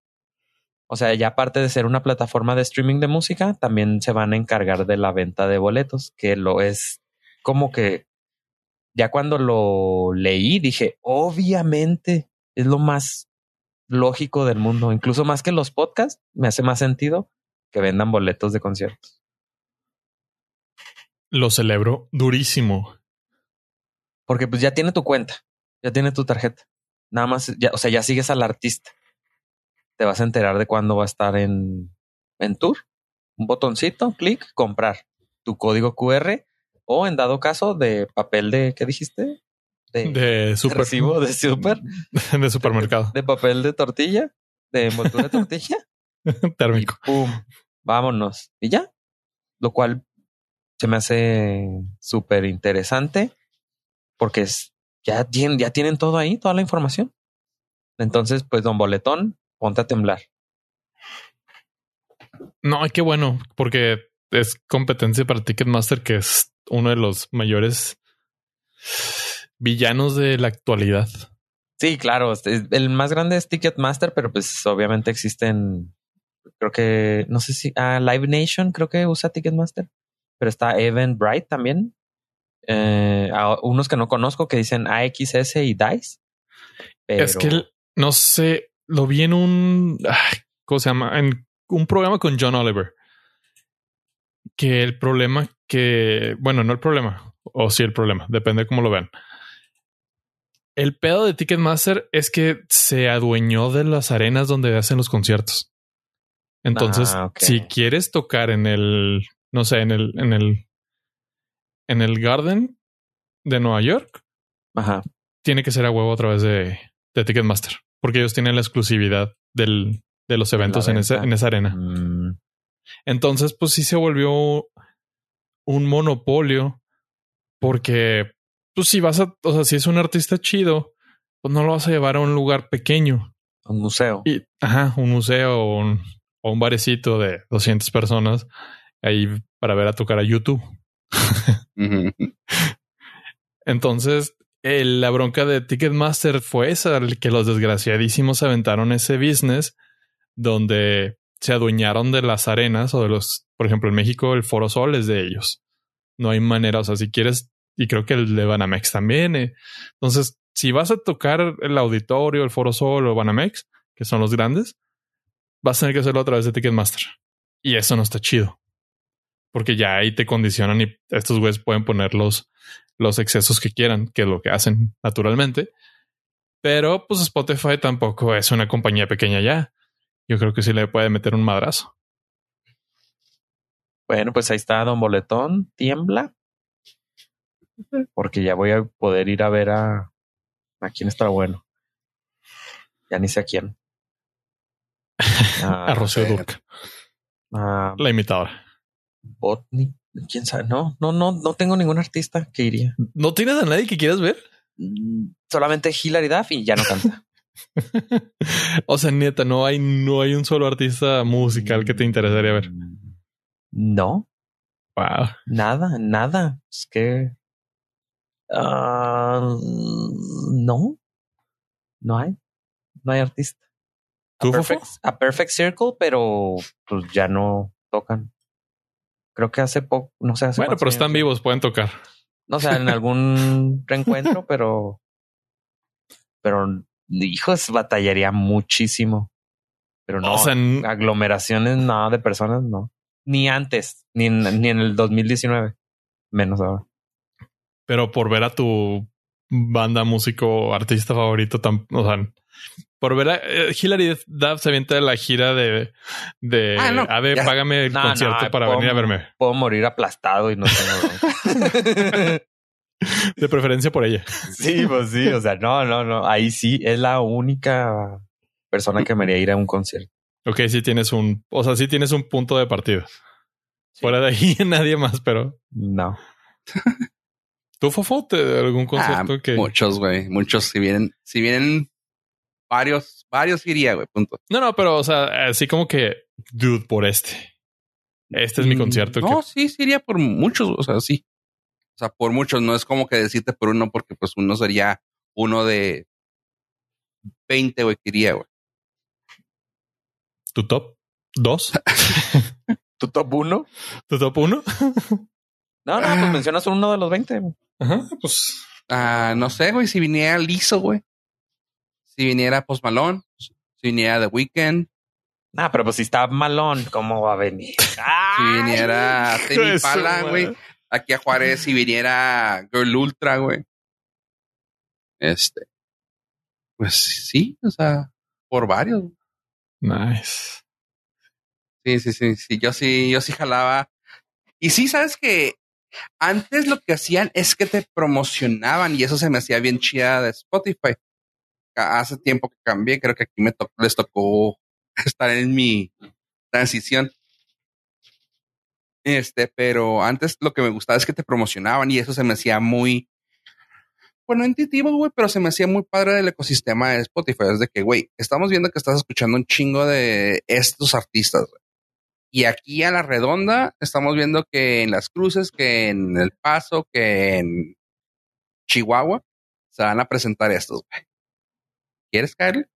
O sea, ya aparte de ser una plataforma de streaming de música, también se van a encargar de la venta de boletos, que lo es como que ya cuando lo leí dije, obviamente es lo más lógico del mundo, incluso más que los podcasts, me hace más sentido que vendan boletos de conciertos. Lo celebro durísimo. Porque pues ya tiene tu cuenta, ya tiene tu tarjeta. Nada más, ya, o sea, ya sigues al artista. Te vas a enterar de cuándo va a estar en, en tour. Un botoncito, clic, comprar tu código QR o en dado caso de papel de, ¿qué dijiste? De, De super, recibo de super, de supermercado de papel de tortilla, de envoltura de tortilla. y térmico. pum, vámonos. Y ya. Lo cual se me hace súper interesante porque es, ya, tienen, ya tienen todo ahí, toda la información. Entonces, pues, don Boletón, ponte a temblar. No, qué bueno, porque es competencia para Ticketmaster, que es uno de los mayores villanos de la actualidad. Sí, claro, este, el más grande es Ticketmaster, pero pues obviamente existen, creo que, no sé si, ah, Live Nation creo que usa Ticketmaster, pero está Eventbrite también. Eh, a- unos que no conozco que dicen AXS y DICE. Pero, Es que no sé, lo vi en un ¿cómo se llama? En un programa con John Oliver. Que el problema que, bueno, no el problema, o sí el problema, depende de cómo lo vean. El pedo de Ticketmaster es que se adueñó de las arenas donde hacen los conciertos. Entonces, Ah, si quieres tocar en el, no sé, en el, en el, en el Garden de Nueva York, Ajá. tiene que ser a huevo a través de, de Ticketmaster, porque ellos tienen la exclusividad del, de los eventos en esa, en esa arena. Mm, Entonces, pues sí se volvió un monopolio, porque pues si vas a, o sea, si es un artista chido, pues no lo vas a llevar a un lugar pequeño un museo. y, ajá, un museo o un, o un barecito de 200 personas ahí para ver a tocar a YouTube. Entonces, el- la bronca de Ticketmaster fue esa, el que los desgraciadísimos aventaron ese business donde se adueñaron de las arenas o de los, por ejemplo, en México el Foro Sol es de ellos. No hay manera, o sea, si quieres, y creo que el de Banamex también. eh. Entonces, si vas a tocar el auditorio, el Foro Sol o Banamex, que son los grandes, vas a tener que hacerlo a través de Ticketmaster. Y eso no está chido. Porque ya ahí te condicionan y estos güeyes pueden poner los, los excesos que quieran, que es lo que hacen naturalmente. Pero pues Spotify tampoco es una compañía pequeña ya. Yo creo que sí le puede meter un madrazo. Bueno, pues ahí está Don Boletón, tiembla. Porque ya voy a poder ir a ver a, a quién está bueno. Ya ni sé a quién. A Rocío. Durca. Ah, La imitadora. Botnik, quién sabe. No, no, no, no tengo ningún artista que iría. ¿No tienes a nadie que quieras ver? Mm, Solamente Hilary Duff y ya no canta. o sea, neta, no hay, no hay un solo artista musical que te interesaría ver. No, Wow. nada, nada. Es que ah, no, no hay, no hay artista. ¿Tú, a, Fofo? perfect, a Perfect Circle, pero pues ya no tocan. Creo que hace poco, no sé. Hace Bueno, pero están años. vivos, pueden tocar. No sé, en algún reencuentro, pero, pero hijos, batallaría muchísimo. Pero no, O sea, aglomeraciones, nada de personas, no. Ni antes, ni en, ni en el 2019, menos ahora. pero por ver a tu banda, músico, artista favorito, tan, o sea, por ver a eh, Hilary Duff se avienta la gira de, de Ah, no, a ver, ya. págame el No, concierto no, para venir a verme. Puedo morir aplastado y no tengo. De preferencia por ella. sí, pues sí, o sea, no, no, no. Ahí sí es la única persona que me haría ir a un concierto. Ok, sí tienes un, o sea, sí tienes un punto de partida. Fuera de ahí nadie más, pero No. tú, Fofo, ¿te- algún Ah, concierto que Muchos, güey. Muchos. Si vienen, si vienen varios, varios iría, güey. Punto. No, no, pero o sea, así como que, dude, por este. Este es mi Mm, concierto. No, que- sí, sí iría por muchos. O sea, sí. O sea, por muchos. No es como que decirte por uno, porque pues uno sería uno de 20, güey, que iría, güey. ¿Tu top? ¿Dos? ¿Tu top uno? ¿Tu top uno? No, no, pues mencionas uno de los 20. Ajá, pues. Ah, no sé, güey, si viniera liso, güey. Si viniera Post Malone, si viniera The Weeknd, Ah, pero pues si está malón, ¿cómo va a venir? si viniera Temi Pala, güey. Aquí a Juárez, si viniera Girl Ultra, güey. Este. Pues sí, o sea, por varios. Nice. Sí, sí, sí, sí. Yo sí, yo sí jalaba. Y sí, sabes que antes lo que hacían es que te promocionaban y eso se me hacía bien chida de Spotify. Hace tiempo que cambié, creo que aquí me to- les tocó estar en mi transición. Este, pero antes lo que me gustaba es que te promocionaban y eso se me hacía muy, bueno, intuitivo, güey, pero se me hacía muy padre del ecosistema de Spotify. Es de que, güey, estamos viendo que estás escuchando un chingo de estos artistas, güey. Y aquí a la redonda estamos viendo que en las cruces, que en El Paso, que en Chihuahua, se van a presentar estos, güey. ¿Quieres caerle?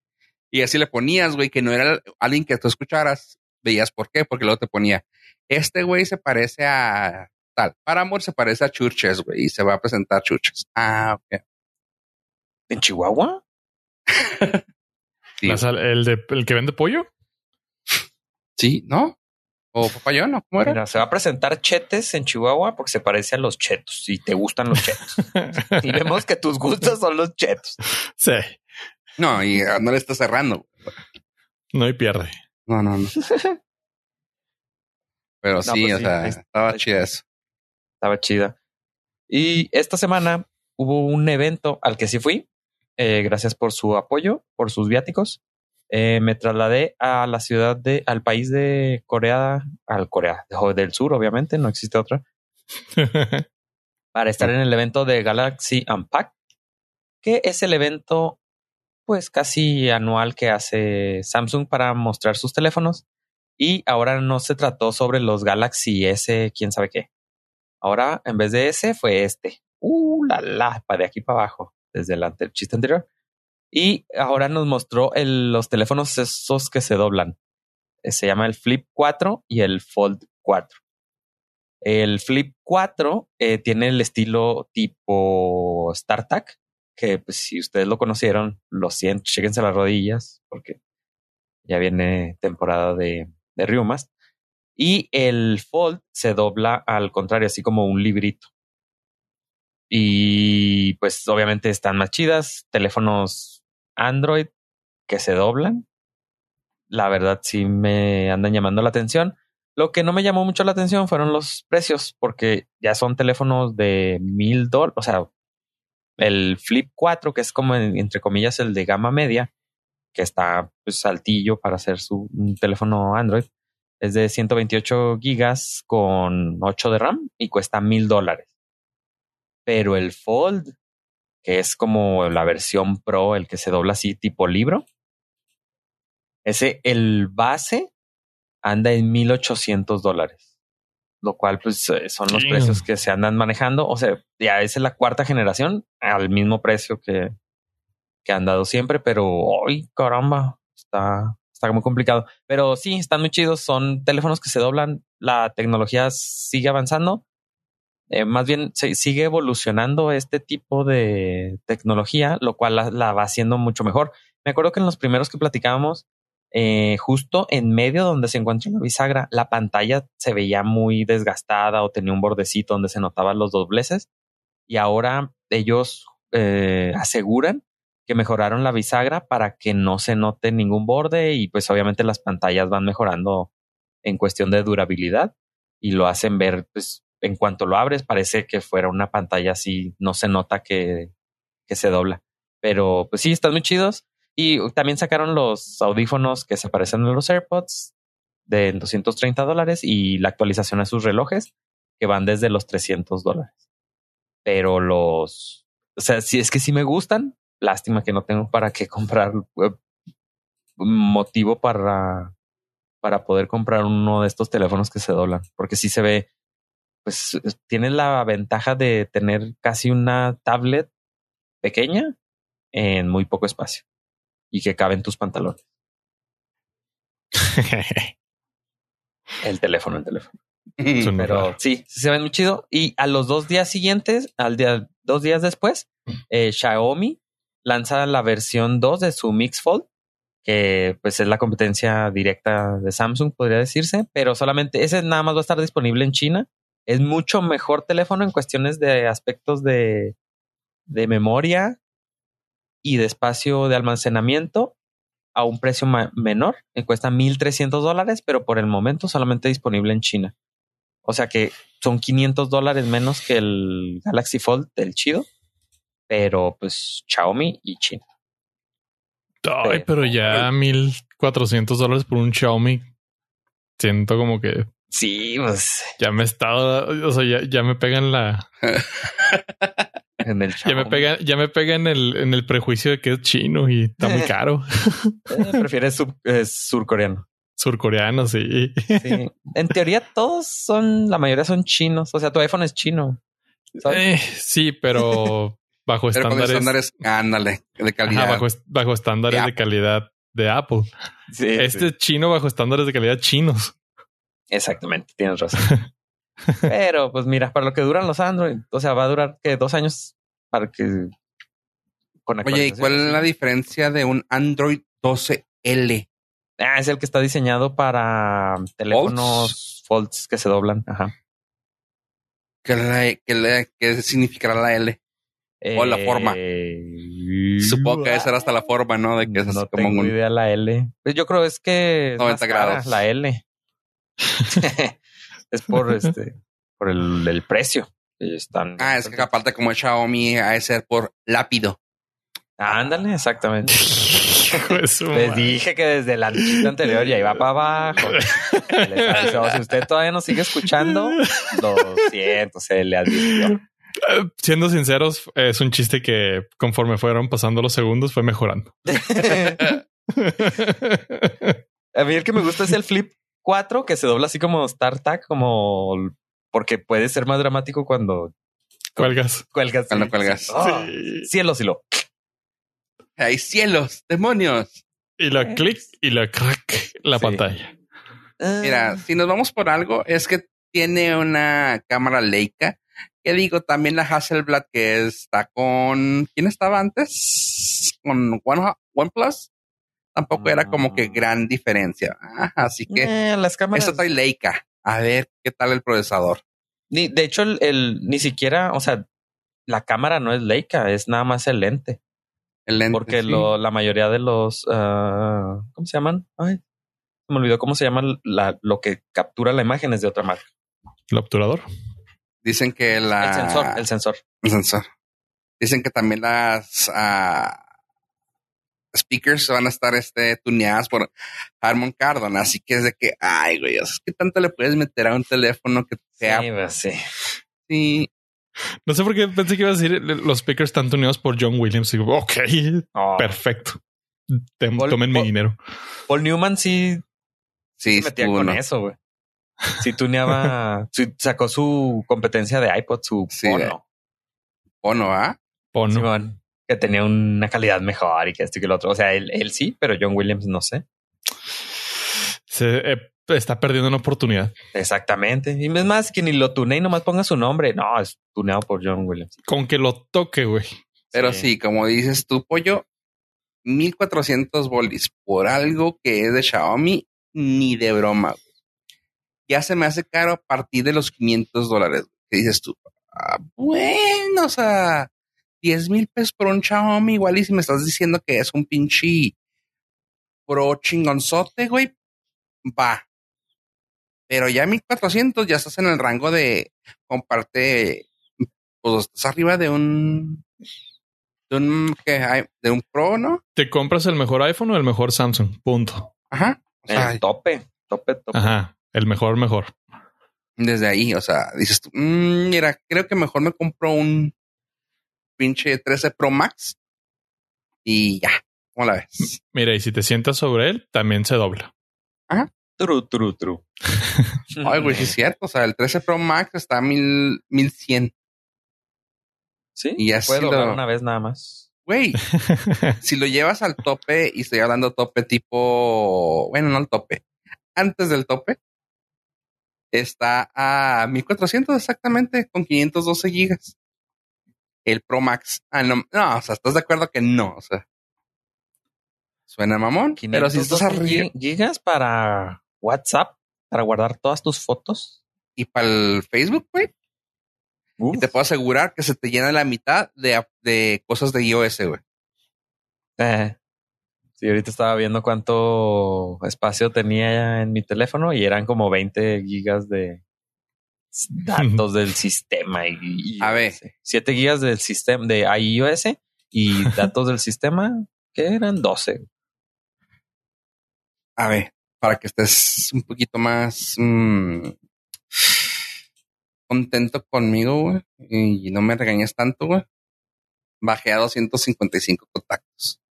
Y así le ponías, güey, que no era alguien que tú escucharas. Veías por qué, porque luego te ponía, este güey se parece a tal. Paramore se parece a Churches, güey, y se va a presentar Churches. Ah, ok. ¿En Chihuahua? Sí, La sal- el, de, ¿El que vende pollo? sí ¿no? O papayón, ¿no? ¿Cómo era? Mira, se va a presentar Chetes en Chihuahua porque se parece a los chetos y te gustan los chetos. y vemos que tus gustos son los chetos. sí. No, y no le está cerrando. No hay pierde. No, no, no. Pero No, sí, pues o sí, sea, estaba chida eso. Estaba chida. Y esta semana hubo un evento al que sí fui. Eh, gracias por su apoyo, por sus viáticos. Eh, me trasladé a la ciudad de, al país de Corea, al Corea del Sur, obviamente, no existe otra, para estar en el evento de Galaxy Unpacked, que es el evento, pues casi anual que hace Samsung para mostrar sus teléfonos. Y ahora no se trató sobre los Galaxy S, quién sabe qué. Ahora, en vez de ese, fue este. Uh, la la, de aquí para abajo, desde el, ante- chiste anterior. Y ahora nos mostró los teléfonos esos que se doblan. Eh, Se llama el Flip 4 y el Fold 4. El Flip 4 eh, tiene el estilo tipo StarTAC, que pues, si ustedes lo conocieron, lo siento, chéquense las rodillas, porque ya viene temporada de, de riumas. Y el Fold se dobla al contrario, así como un librito. Y pues obviamente están más chidas. Teléfonos Android que se doblan. La verdad sí me andan llamando la atención. Lo que no me llamó mucho la atención fueron los precios, porque ya son teléfonos de mil dólares. O sea, el Flip 4, que es como entre comillas el de gama media, que está pues altillo para hacer su teléfono Android, Es de 128 gigas con 8 de RAM y cuesta mil dólares. Pero el Fold, que es como la versión Pro, el que se dobla así tipo libro, ese, el base anda en 1800 dólares. Lo cual, pues, eh, son los precios que se andan manejando. O sea, ya es la cuarta generación al mismo precio que, que han dado siempre, pero ¡ay, caramba! Está, está muy complicado. Pero sí, están muy chidos. Son teléfonos que se doblan. La tecnología sigue avanzando. Eh, más bien se sigue evolucionando este tipo de tecnología, lo cual la, la va haciendo mucho mejor. Me acuerdo que en los primeros que platicábamos, eh, justo en medio donde se encuentra la bisagra, la pantalla se veía muy desgastada o tenía un bordecito donde se notaban los dobleces. Y ahora ellos eh, aseguran que mejoraron la bisagra para que no se note ningún borde y pues obviamente las pantallas van mejorando en cuestión de durabilidad y lo hacen ver pues en cuanto lo abres parece que fuera una pantalla así, no se nota que, que se dobla. Pero pues sí, están muy chidos. Y también sacaron los audífonos que se parecen a los AirPods de 230 dólares y la actualización a sus relojes que van desde los 300 dólares. Pero los, o sea, si es que sí me gustan, lástima que no tengo para qué comprar eh, motivo para, para poder comprar uno de estos teléfonos que se doblan, porque sí se ve, pues tiene la ventaja de tener casi una tablet pequeña en muy poco espacio y que cabe en tus pantalones. El teléfono, el teléfono. Pero sí se ven muy chido. Y a los dos días siguientes, al día, dos días después, eh, Xiaomi lanza la versión 2 de su Mix Fold, que pues es la competencia directa de Samsung, podría decirse, pero solamente ese nada más va a estar disponible en China. Es mucho mejor teléfono en cuestiones de aspectos de, de memoria y de espacio de almacenamiento a un precio menor, que cuesta 1.300 dólares, pero por el momento solamente disponible en China. O sea que son 500 dólares menos que el Galaxy Fold del chido, pero pues Xiaomi y China. Ay, pero ya 1400 dólares por un Xiaomi. Siento como que Sí, pues ya me está, o sea, ya, ya me pegan la, en el ya me pega, ya me pega en el, en el prejuicio de que es chino y está muy caro. Eh, prefieres sub- eh, surcoreano. Surcoreano, sí. Sí. En teoría todos son, la mayoría son chinos. O sea, tu iPhone es chino. Eh, sí, pero bajo Pero con estándares, estándares, ándale, de calidad. ajá, bajo, bajo estándares De de calidad de Apple. Sí, Este sí. es chino bajo estándares de calidad chinos. Exactamente, tienes razón. Pero pues mira, para lo que duran los Android, o sea, va a durar que dos años para que Oye, ¿y cuál es la diferencia de un Android 12L? Ah, es el que está diseñado para teléfonos folds que se doblan. Ajá. ¿Qué, la- qué la- qué significará la L? O la forma. Eh, Supongo que esa era hasta la forma, ¿no? De que es no como tengo un... idea la L. Pues yo creo es que es 90 más cara, grados. la L. es por este, por el, el precio. Están Ah, es que aparte como es Xiaomi, ha de ser por lápido. Ándale, exactamente. Les dije que desde la nochita anterior ya iba para abajo. Les aviso, si usted todavía no sigue escuchando, lo siento, se le advirtió. Siendo sinceros, es un chiste que conforme fueron pasando los segundos fue mejorando. A mí el que me gusta es el Flip 4, que se dobla así como StarTag, como porque puede ser más dramático cuando Cuelgas. cuelgas. Cuando sí, cuelgas. Ah, Sí. Cielos y lo. ¡Hay cielos! ¡Demonios! Y lo clic y lo crack la Sí. pantalla. Mira, si nos vamos por algo, es que tiene una cámara Leica. Que digo, también la Hasselblad que está con... ¿Quién estaba antes? Con One, OnePlus. Tampoco era como que Mm. gran diferencia. Así que Eh, las cámaras. eso trae Leica. A ver qué tal el procesador. Ni, de hecho, el, el- ni siquiera, o sea, la cámara no es Leica, es nada más el lente. El lente, Porque sí. lo, la mayoría de los, ah, ¿cómo se llaman? Ay, se me olvidó cómo se llama la, lo que captura la imagen es de otra marca. El obturador. Dicen que la... El sensor, el sensor. el sensor. Dicen que también las... ah, speakers van a estar este, tuneadas por Harmon Kardon. Así que es de que, ay, güey, ¿qué tanto le puedes meter a un teléfono que sea? Sí, pues, sí. Sí. No sé por qué pensé que iba a decir los speakers están tuneados por John Williams. Y digo, ok, Oh, perfecto. Paul- tomen mi dinero. Paul Newman sí Sí, se metía con ¿no? eso, güey. Sí tuneaba, sí sacó su competencia de iPod, su Sí, Pono, ¿O no, ah? Pono. Simón, que tenía una calidad mejor y que esto y que lo otro. O sea, él, él sí, pero John Williams no sé. Se eh, está perdiendo una oportunidad. Exactamente. Y es más, que ni lo tune y nomás ponga su nombre. No, es tuneado por John Williams. Con que lo toque, güey. Pero Sí. sí. como dices tú, pollo, 1400 bolis por algo que es de Xiaomi, ni de broma. güey. Ya se me hace caro a partir de los 500 dólares. güey. ¿Qué dices tú? Ah, bueno, o sea, 10 mil pesos por un Xiaomi, igual y si me estás diciendo que es un pinche pro chingonzote, güey, va. Pero ya 1400 ya estás en el rango de comparte, pues estás arriba de un, de un. De un pro, ¿no? Te compras el mejor iPhone o el mejor Samsung. Punto. Ajá. O sea, El tope, tope, tope. Ajá. El mejor, mejor. desde ahí, o sea, dices tú, "Mm, mira, creo que mejor me compro un pinche 13 Pro Max y ya, ¿cómo la ves? Mira, y si te sientas sobre él, también se dobla. True, true, true. Ay, güey, sí es cierto, o sea, el 13 Pro Max está a mil, 1100. Sí, Y así puedo doblar lo- una vez nada más. Güey, si lo llevas al tope, y estoy hablando tope tipo, bueno, no al tope, antes del tope, está a 1400 exactamente, con 512 gigas. El Pro Max. Ah, no, no, o sea, ¿estás de acuerdo que no? O sea, suena mamón, pero si estás 512 arriba gi- gigas para WhatsApp, para guardar todas tus fotos. y para el Facebook, güey, y te puedo asegurar que se te llena la mitad de, de cosas de iOS, güey. Eh, sí, ahorita estaba viendo cuánto espacio tenía en mi teléfono y eran como 20 gigas de datos del sistema. Y, y- A ver. 7 gigas del sistema de iOS y datos del sistema que eran 12. A ver, para que estés un poquito más mm, contento conmigo, güey, y no me regañes tanto, güey. Bajé a 255 contactos.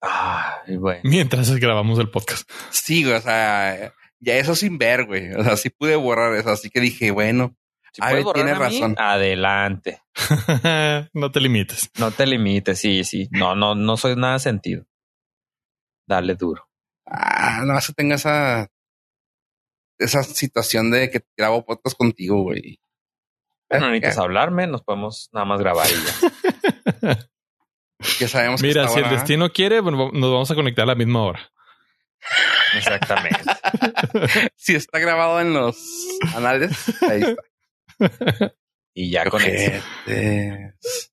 Ay, güey. Mientras grabamos el podcast. Sí, güey, o sea, ya eso sin ver, güey. O sea, sí pude borrar eso, así que dije, bueno, Si A ver, mí, razón. adelante. no te limites. No te limites. Sí, sí. No, no, no soy nada sentido. Dale duro. ah, no vas a tener esa, esa situación de que grabo podcast contigo, güey. Bueno, no Eh, necesitas hablarme, nos podemos nada más grabar y ya. Ya sabemos que Mira, si el hora- destino quiere, bueno, nos vamos a conectar a la misma hora. Exactamente. si está grabado en los anales, ahí está. Y ya con eso.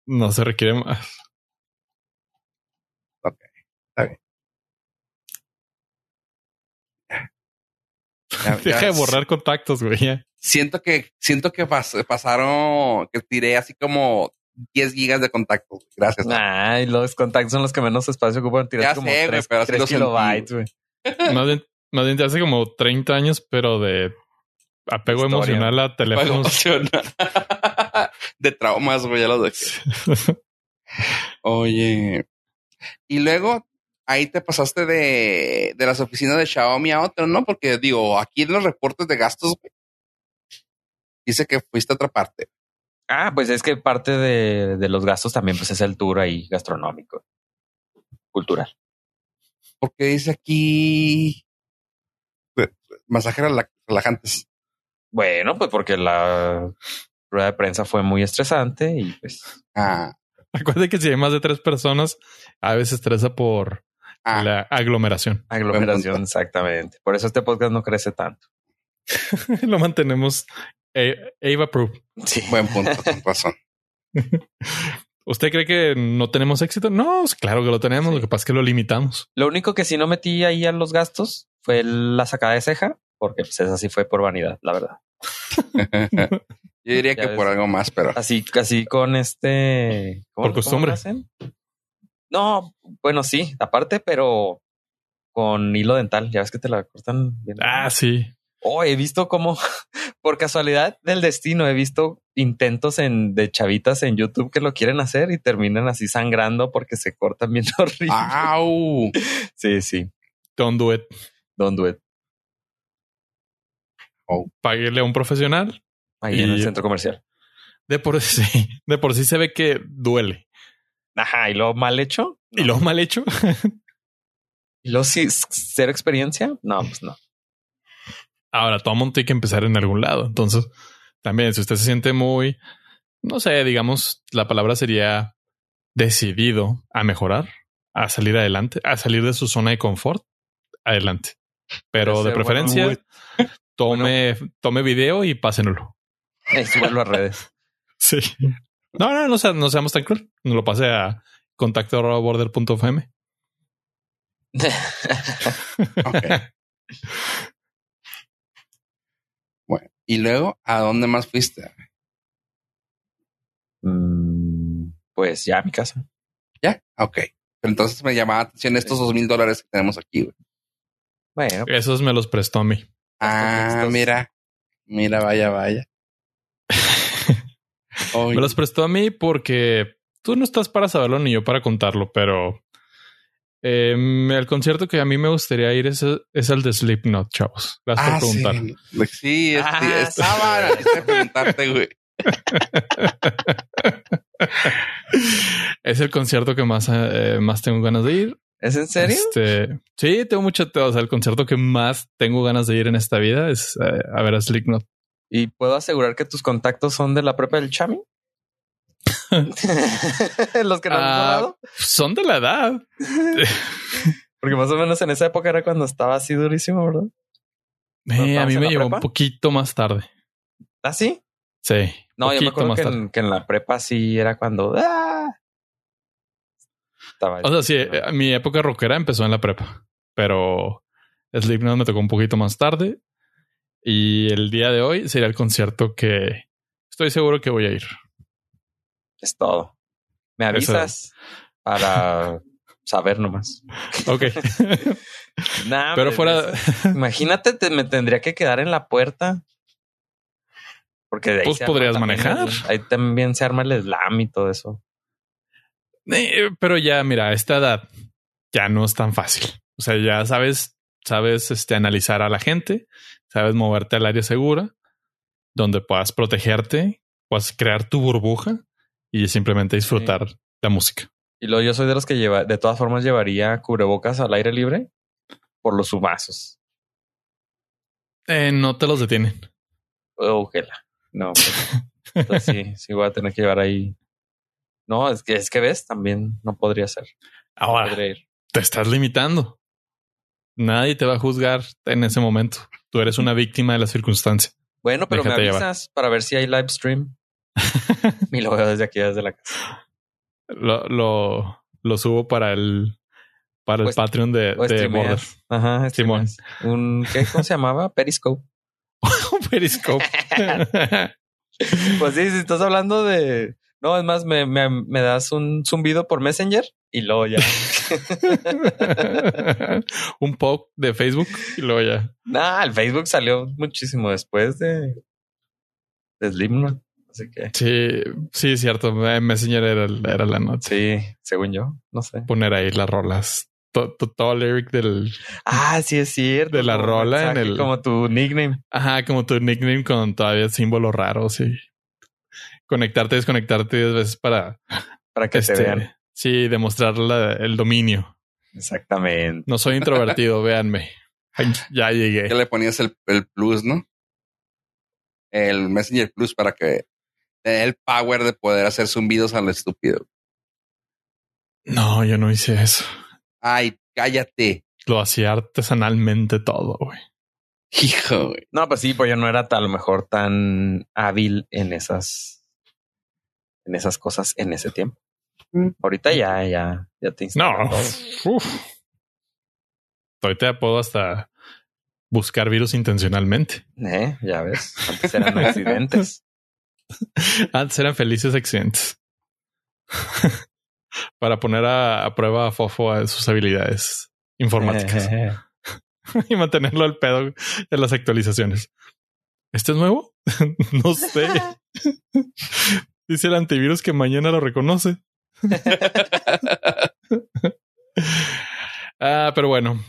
No se requiere más. Ya- Deja ya de borrar contactos, güey. Siento que, siento que pas- pasaron, que tiré así como 10 gigas de contactos. Gracias. Ay, los contactos son los que menos espacio ocupan. Tiras Ya como sé, güey, 3, pero así lo sentí, kilobytes, güey. Más bien, más bien de hace como 30 años, pero de apego Historia. emocional a teléfonos. de traumas, güey, ya los dejé. Oye. Y luego ahí te pasaste de, de las oficinas de Xiaomi a otro, ¿no? Porque digo, aquí en los reportes de gastos, güey, dice que fuiste a otra parte. Ah, pues es que parte de, de los gastos también pues es el tour ahí gastronómico, cultural. Porque dice aquí masajes rela- relajantes. Bueno, pues porque la rueda de prensa fue muy estresante y pues Ah, Acuérdate que si hay más de tres personas, a veces estresa por ah, la aglomeración. aglomeración, exactamente. Por eso este podcast no crece tanto. Lo mantenemos eh, Ava Proof. Sí. buen punto, con razón. ¿Usted cree que no tenemos éxito? No, pues claro que lo tenemos. Sí. Lo que pasa es que lo limitamos. Lo único que sí no metí ahí a los gastos fue la sacada de ceja, porque pues esa sí fue por vanidad, la verdad. Yo diría Ya que ves. por algo más, pero Así, así con este. Por costumbre. No, bueno, sí, aparte, pero con hilo dental. Ya ves que te la cortan bien. Ah, sí. Oh, he visto como, por casualidad del destino, he visto intentos en, de chavitas en YouTube que lo quieren hacer y terminan así sangrando porque se cortan bien horrible. ¡Au! Sí, sí. Don't do it. Don't do it. Páguele a un profesional. Ahí en el centro comercial. De por sí, de por sí se ve que duele. Ajá, y lo mal hecho. Y lo mal hecho. Y luego sí, cero experiencia. No, pues no. Ahora, todo mundo tiene que empezar en algún lado. Entonces, también, si usted se siente muy, no sé, digamos, la palabra sería decidido a mejorar, a salir adelante, a salir de su zona de confort, adelante. Pero de preferencia, bueno, tome, tome video y pásenlo. Súbelo a redes. Sí. No, no, no, sea- no seamos tan cruel. No lo pase a contacto border.fm. Ok. y luego, ¿a dónde más fuiste? Mm, pues ya a mi casa. ¿Ya? Ok. Pero entonces me llamaba la atención estos dos mil dólares que tenemos aquí, güey. Bueno, Esos me los prestó a mí. Ah, mira. Mira, vaya, vaya. Me los prestó a mí porque tú no estás para saberlo ni yo para contarlo, pero eh, el concierto que a mí me gustaría ir es, es el de Slipknot, chavos. Gracias ah, por preguntar. Sí, sí es- Ah, estaba preguntarte, güey. es el concierto que más, eh, más tengo ganas de ir. ¿es en serio? Este, sí, tengo mucho, o sea, el concierto que más tengo ganas de ir en esta vida es eh, a ver a Slipknot. ¿Y puedo asegurar que tus contactos son de la prepa del Chami? Los que Ah. han hablado. Son de la edad. Porque más o menos en esa época era cuando estaba así durísimo, ¿verdad? Eh, a mí me la llevó un poquito más tarde. ¿Ah, sí? Sí. No, yo me acuerdo más que en, que en la prepa sí era cuando... ¡ah! Estaba O sea, sí, eh, mi época rockera empezó en la prepa, pero Slipknot me tocó un poquito más tarde y el día de hoy sería el concierto que estoy seguro que voy a ir. Es todo. Me Eso. avisas para saber nomás. Ok, Nah, pero fuera, Imagínate, te- me tendría que quedar en la puerta. Porque de ahí Pues arma podrías también manejar. ahí también se arma el slam y todo eso. Eh, pero ya, mira, a esta edad ya no es tan fácil. O sea, ya sabes, sabes este, analizar a la gente, sabes moverte al área segura, donde puedas protegerte, puedas crear tu burbuja y simplemente disfrutar la música. Y luego yo soy de los que lleva, de todas formas llevaría cubrebocas al aire libre por los humazos. Eh, no te los detienen. Oh, la. No, pues, entonces sí, sí voy a tener que llevar ahí. No, es que es que ves, también no podría ser. No Ahora, podría ir. te estás limitando. Nadie te va a juzgar en ese momento. Tú eres una víctima de la circunstancia. Bueno, pero Déjate me llevar. avisas para ver si hay live stream. y lo veo desde aquí, desde la casa. Lo, lo, lo subo para el, para el Pues- Patreon de, O de. Ajá, Simón. Un, ¿qué, ¿Cómo se llamaba? Periscope. Periscope. Pues sí, si estás hablando de. No, es más, me, me, me das un zumbido por Messenger y luego ya. Un poke de Facebook y luego ya. nah, el Facebook salió muchísimo después de, de Slipknot. Así que Sí, sí, es cierto. Eh, Messenger era, era la nota. sí, según yo, no sé. Poner ahí las rolas. To- to- Todo, el lyric del. Ah, sí es cierto. De la como rola en el- Como tu nickname. Ajá, como tu nickname con todavía símbolos raros y conectarte, desconectarte diez veces para Para que te este, vean. sí, demostrar la- el dominio. Exactamente. No soy introvertido, véanme. Ay, ya llegué. Ya le ponías el, el plus, ¿no? El Messenger Plus para que el power de poder hacer zumbidos a lo estúpido. No, yo no hice eso. Ay, cállate. Lo hacía artesanalmente todo, güey. Hijo, güey. No, pues sí, pues yo no era a lo mejor tan hábil en esas, en esas cosas en ese tiempo. Mm. Ahorita ya, ya, ya te No. Uf. Ahorita puedo hasta buscar virus intencionalmente. Eh, ya ves. Antes eran accidentes. Antes eran felices accidentes. para poner a, a prueba a Fofo a sus habilidades informáticas y mantenerlo al pedo en las actualizaciones. ¿Este es nuevo? no sé. Dice el antivirus que mañana lo reconoce. ah, pero bueno,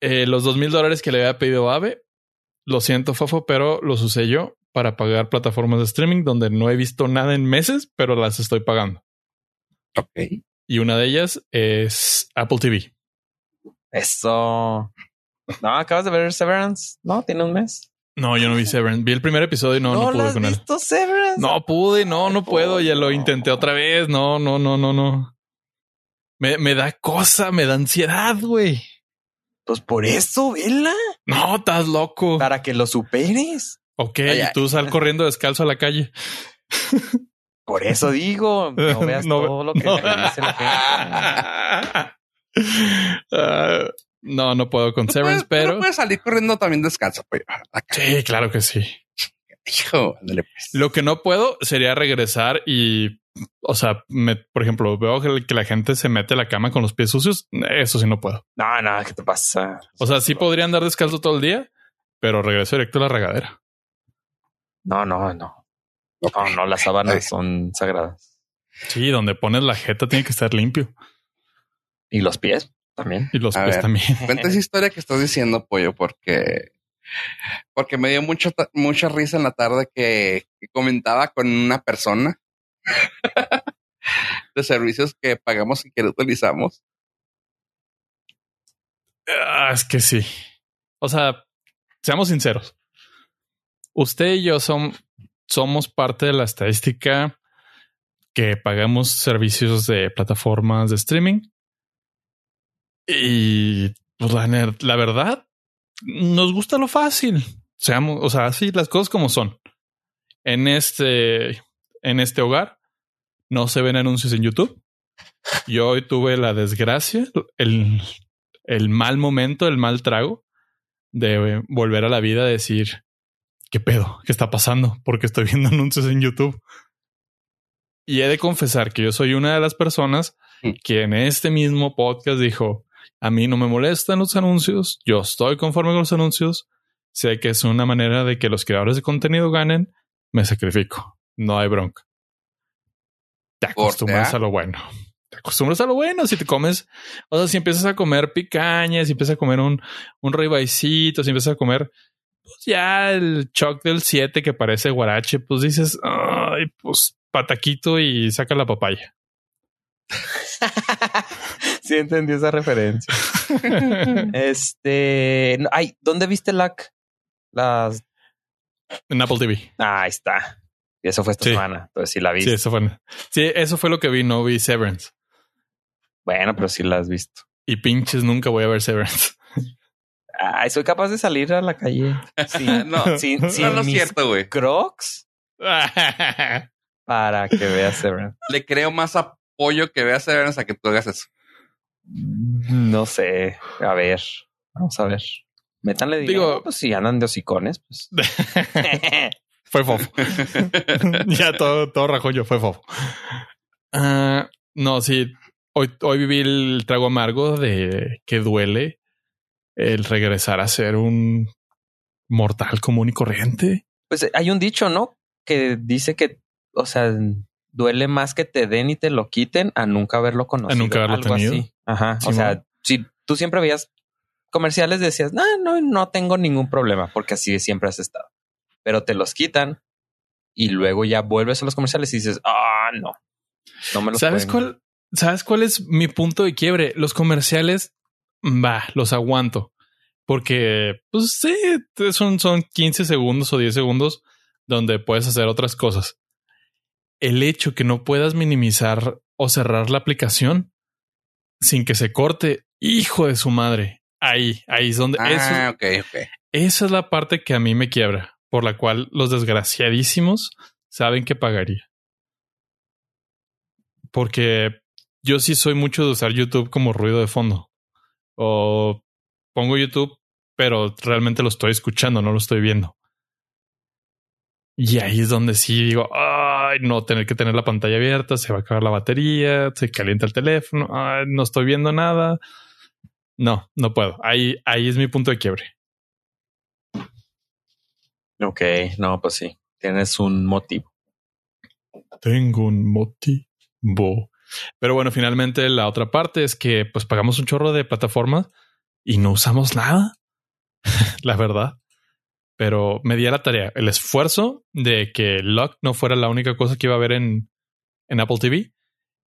eh, los dos mil dólares que le había pedido Ave, lo siento, Fofo, pero los usé yo para pagar plataformas de streaming donde no he visto nada en meses, pero las estoy pagando. Ok. Y una de ellas es Apple TV. Eso. No, acabas de ver Severance. No, tiene un mes. No, yo no vi Severance. Vi el primer episodio y no, no, ¿No, pude has con él. visto Severance? No pude, no, no puedo. Ya lo intenté otra vez. No, no, no, no, no. Me, me da cosa, me da ansiedad, güey. Pues por eso, vela. No, estás loco. Para que lo superes. Ok, Oye. y tú sal corriendo descalzo a la calle. Por eso digo, no veas No, todo lo que no. te dice la gente. Ah, no, no puedo con Severance, puedes- pero tú puedes salir corriendo también descalzo, pues. Sí, claro que sí. hijo, ándale, pues. Lo que no puedo sería regresar y, o sea, me- por ejemplo, veo que, que la gente se mete a la cama con los pies sucios. Eso sí no puedo. No, no, ¿qué te pasa? O sea, sí podría andar descalzo todo el día, pero regreso directo a la regadera. No, no, no. No, no, las sábanas son sagradas. Sí, donde pones la jeta tiene que estar limpio Y los pies también. y los A pies ver. también. Cuenta esa historia que estás diciendo, pollo, porque porque me dio mucho mucha risa en la tarde que, que comentaba con una persona de servicios que pagamos y que no utilizamos. Ah, es que sí. O sea, seamos sinceros. Usted y yo somos parte de la estadística que pagamos servicios de plataformas de streaming. Y pues, la, la verdad, nos gusta lo fácil. Seamos, o sea, así las cosas como son. En este, en este hogar no se ven anuncios en YouTube. Yo hoy tuve la desgracia, el, el mal momento, el mal trago de volver a la vida decir, ¿qué pedo? ¿Qué está pasando? Porque estoy viendo anuncios en YouTube. Y he de confesar que yo soy una de las personas que en este mismo podcast dijo, a mí no me molestan los anuncios, yo estoy conforme con los anuncios, sé que es una manera de que los creadores de contenido ganen, me sacrifico, no hay bronca. Te acostumbras a lo bueno. Te acostumbras a lo bueno. Si te comes, o sea, si empiezas a comer picañas, si empiezas a comer un, un ribaicito, si empiezas a comer, pues ya el choc del 7 que parece guarache, pues dices, ay, pues pataquito y saca la papaya. sí entendí esa referencia. Este, no, ay, ¿dónde viste la las? en Apple TV. Ah, ahí está. Y eso fue esta Sí. semana. Entonces sí la Sí, viste. eso fue. Sí, eso fue lo que vi. No vi Severance. Bueno, pero sí la has visto. Y pinches nunca voy a ver Severance. Ay, soy capaz de salir a la calle. Sí, no, sin, no, sin no es mis cierto, güey. Crocs para que veas Severance. Le creo más apoyo que veas Severance a que tú hagas eso. No sé. A ver, vamos a ver. Métanle Digo- digo, pues si andan de hocicones, pues. fue fofo. ya todo, todo rajón yo, fue fofo. Ah, no, sí. Hoy, hoy viví el trago amargo de que duele el regresar a ser un mortal común y corriente. Pues hay un dicho, ¿no? Que dice que, o sea, duele más que te den y te lo quiten a nunca haberlo conocido. A nunca haberlo algo tenido. así. Ajá. o sea, si tú siempre veías comerciales, decías, no, no, no tengo ningún problema, porque así siempre has estado. Pero te los quitan y luego ya vuelves a los comerciales y dices, ah, no, no me los ¿Sabes pueden- cuál? ¿Sabes cuál es mi punto de quiebre? Los comerciales, va, los aguanto. Porque, pues sí, son, son 15 segundos o 10 segundos donde puedes hacer otras cosas. El hecho que no puedas minimizar o cerrar la aplicación sin que se corte, hijo de su madre. Ahí, ahí es donde eso, Ah, ok. esa es la parte que a mí me quiebra, por la cual los desgraciadísimos saben que pagaría. Porque yo sí soy mucho de usar YouTube como ruido de fondo. O pongo YouTube, pero realmente lo estoy escuchando, no lo estoy viendo. Y ahí es donde sí digo, ay, no tener que tener la pantalla abierta, se va a acabar la batería, se calienta el teléfono, ay, no estoy viendo nada. No, no puedo. Ahí, ahí es mi punto de quiebre. Ok, no, pues sí, tienes un motivo. Tengo un motivo. Pero bueno, finalmente la otra parte es que pues pagamos un chorro de plataformas y no usamos nada. la verdad. Pero me di a la tarea, el esfuerzo de que Luck no fuera la única cosa que iba a ver en, en Apple TV.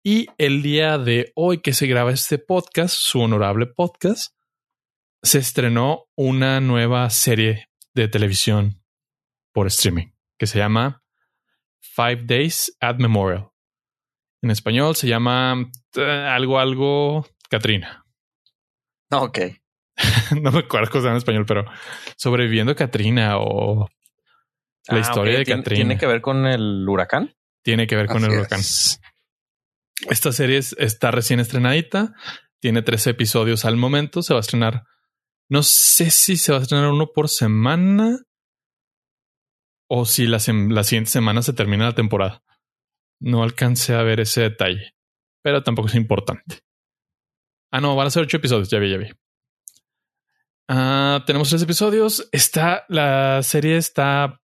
Y el día de hoy que se graba este podcast, su honorable podcast, se estrenó una nueva serie de televisión por streaming que se llama Five Days at Memorial. En español se llama eh, algo, algo, Katrina. Ok. no me acuerdo cómo se llama en español, pero sobreviviendo Katrina o la Ah, historia de ¿tiene- Katrina. ¿Tiene que ver con el huracán? Tiene que ver con Así el huracán. es. Esta serie es- está recién estrenadita. Tiene tres episodios al momento. Se va a estrenar. No sé si se va a estrenar uno por semana o si la, la siguiente semana se termina la temporada. No alcancé a ver ese detalle, pero tampoco es importante. Ah, no, van a ser ocho episodios. Ya vi, ya vi. Ah, tenemos tres episodios. Está la serie está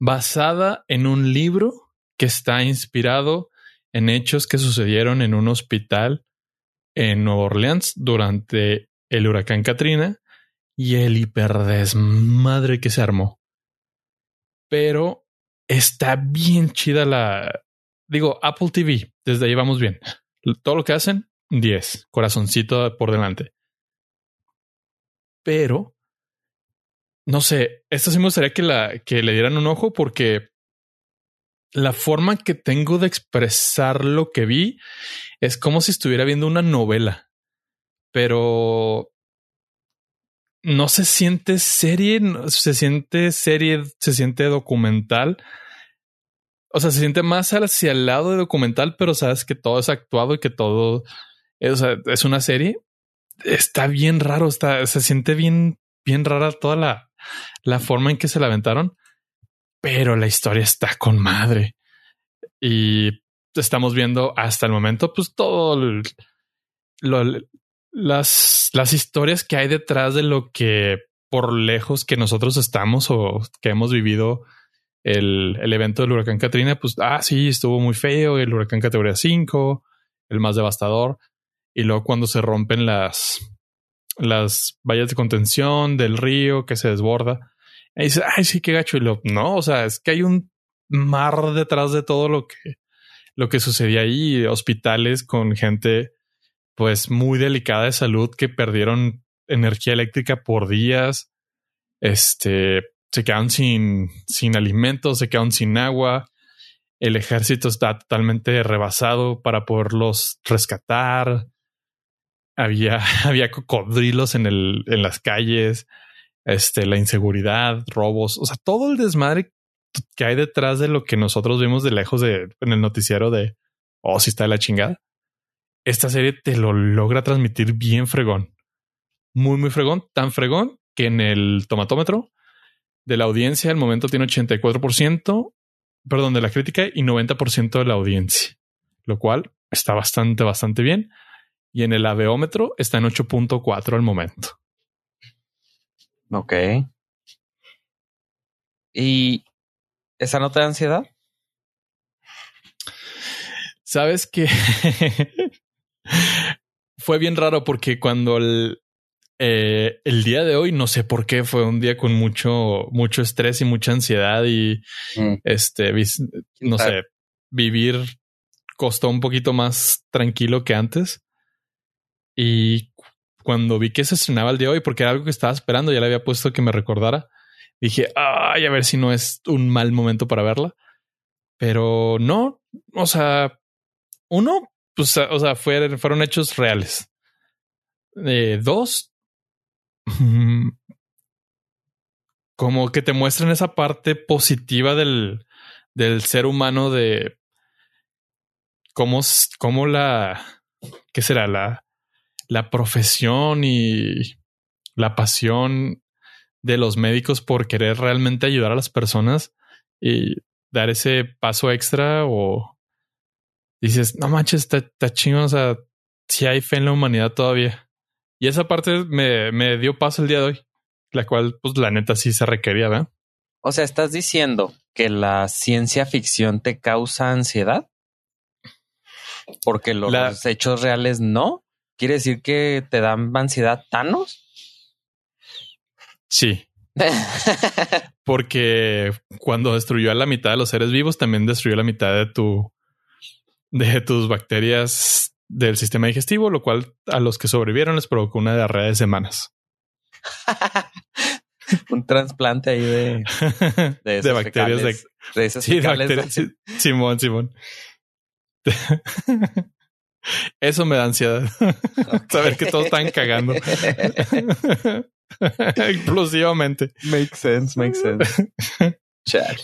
basada en un libro que está inspirado en hechos que sucedieron en un hospital en Nueva Orleans durante el huracán Katrina y el hiperdesmadre que se armó. Pero está bien chida la. Digo, Apple TV, desde ahí vamos bien. Todo lo que hacen, 10, corazoncito por delante. Pero, no sé, esto sí me gustaría que, le dieran un ojo porque la forma que tengo de expresar lo que vi es como si estuviera viendo una novela, pero no se siente serie, se siente serie, se siente documental. O sea, se siente más hacia el lado de documental, pero sabes que todo es actuado y que todo es, o sea, es una serie. Está bien raro, está, se siente bien, bien rara toda la, la forma en que se la aventaron, pero la historia está con madre. Y estamos viendo hasta el momento, pues todo lo- las, las historias que hay detrás de lo que por lejos que nosotros estamos o que hemos vivido el, el evento del huracán Katrina, pues, ah, sí, estuvo muy feo, el huracán categoría 5, el más devastador. Y luego cuando se rompen las, las vallas de contención del río que se desborda, y dice, ay, sí, qué gacho. Y lo, no, o sea, es que hay un mar detrás de todo lo que, lo que sucedía ahí, hospitales con gente pues muy delicada de salud que perdieron energía eléctrica por días, este, se quedaron sin, sin alimentos, se quedaron sin agua, el ejército está totalmente rebasado para poderlos rescatar, había, había cocodrilos en, el, en las calles, este, la inseguridad, robos, o sea, todo el desmadre que hay detrás de lo que nosotros vimos de lejos de en el noticiero de oh, si está de la chingada. Esta serie te lo logra transmitir bien fregón. Muy, muy fregón. Tan fregón que en el tomatómetro de la audiencia al momento tiene 84%, perdón, de la crítica y 90% de la audiencia, lo cual está bastante, bastante bien. Y en el AVOmetro está en 8.4 al momento. Ok. ¿Y esa no te da ansiedad? Sabes que fue bien raro porque cuando el, eh, el día de hoy, no sé por qué, fue un día con mucho, mucho estrés y mucha ansiedad y Mm. este, no sé, vivir costó un poquito más tranquilo que antes. Y cuando vi que se estrenaba el día de hoy, porque era algo que estaba esperando, ya le había puesto que me recordara, dije, ay, a ver si no es un mal momento para verla. Pero no, o sea, uno, pues, o sea, fueron, fueron hechos reales. Eh, dos, como que te muestran esa parte positiva del, del ser humano de cómo, cómo la, ¿qué será? La, la profesión y la pasión de los médicos por querer realmente ayudar a las personas y dar ese paso extra o dices, no manches, está chingón. O sea, si hay fe en la humanidad todavía. Y esa parte me, me dio paso el día de hoy, la cual, pues la neta sí se requería, ¿verdad? O sea, estás diciendo que la ciencia ficción te causa ansiedad porque los La- hechos reales no. ¿Quiere decir que te dan ansiedad Thanos? Sí, porque cuando destruyó a la mitad de los seres vivos, también destruyó la mitad de tu de tus bacterias del sistema digestivo, lo cual a los que sobrevivieron les provocó una diarrea de semanas. Un trasplante ahí de, de, de esas bacterias de, fecales, de sí, de fecales de- bacterias. sí, Simón, Simón. Eso me da ansiedad. Saber que todos están cagando. Explosivamente. Makes sense, makes sense. Chale.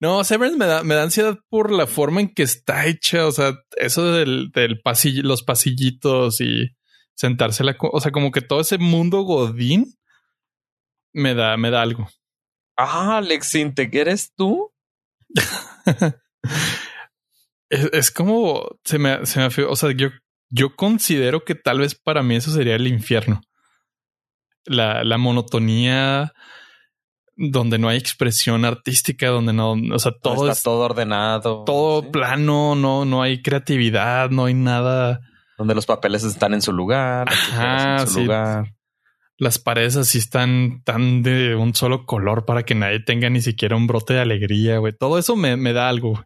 No, Severance me da, me da ansiedad por la forma en que está hecha. O sea, eso del, del pasillo, los pasillitos y sentarse la, o sea, como que todo ese mundo godín me da, me da algo. Ah, Alex Intec, ¿eres tú? Es, es como se me, se me, o sea, yo, yo considero que tal vez para mí eso sería el infierno. La, la monotonía donde no hay expresión artística, donde no, o sea, todo está es todo ordenado. todo ¿sí? plano, no, no hay creatividad, no hay nada. Donde los papeles están en su lugar, Ajá, en su sí. lugar. Las paredes así están tan de un solo color para que nadie tenga ni siquiera un brote de alegría, güey. Todo eso me, me da algo.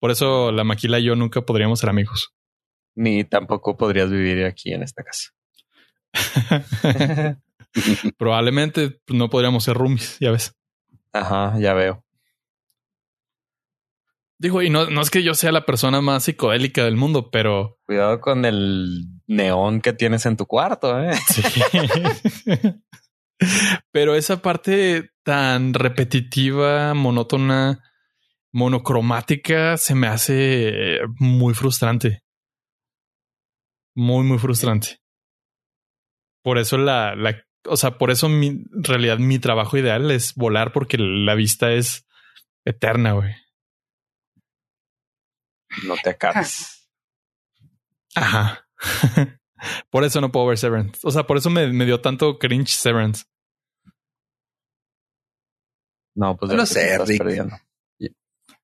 Por eso la maquila y yo nunca podríamos ser amigos. Ni tampoco podrías vivir aquí en esta casa. Probablemente no podríamos ser roomies, ya ves. Ajá, ya veo. Digo, y no, no es que yo sea la persona más psicodélica del mundo, pero Cuidado con el neón que tienes en tu cuarto, ¿eh? sí. pero esa parte tan repetitiva, monótona, monocromática, se me hace muy frustrante. Muy, muy frustrante. Por eso la, la, o sea, por eso mi, en realidad mi trabajo ideal es volar porque la vista es eterna, güey. No te acabes. Ajá. por eso no puedo ver Severance. O sea, por eso me, me dio tanto cringe Severance. No, pues No lo sé, Rick. perdiendo.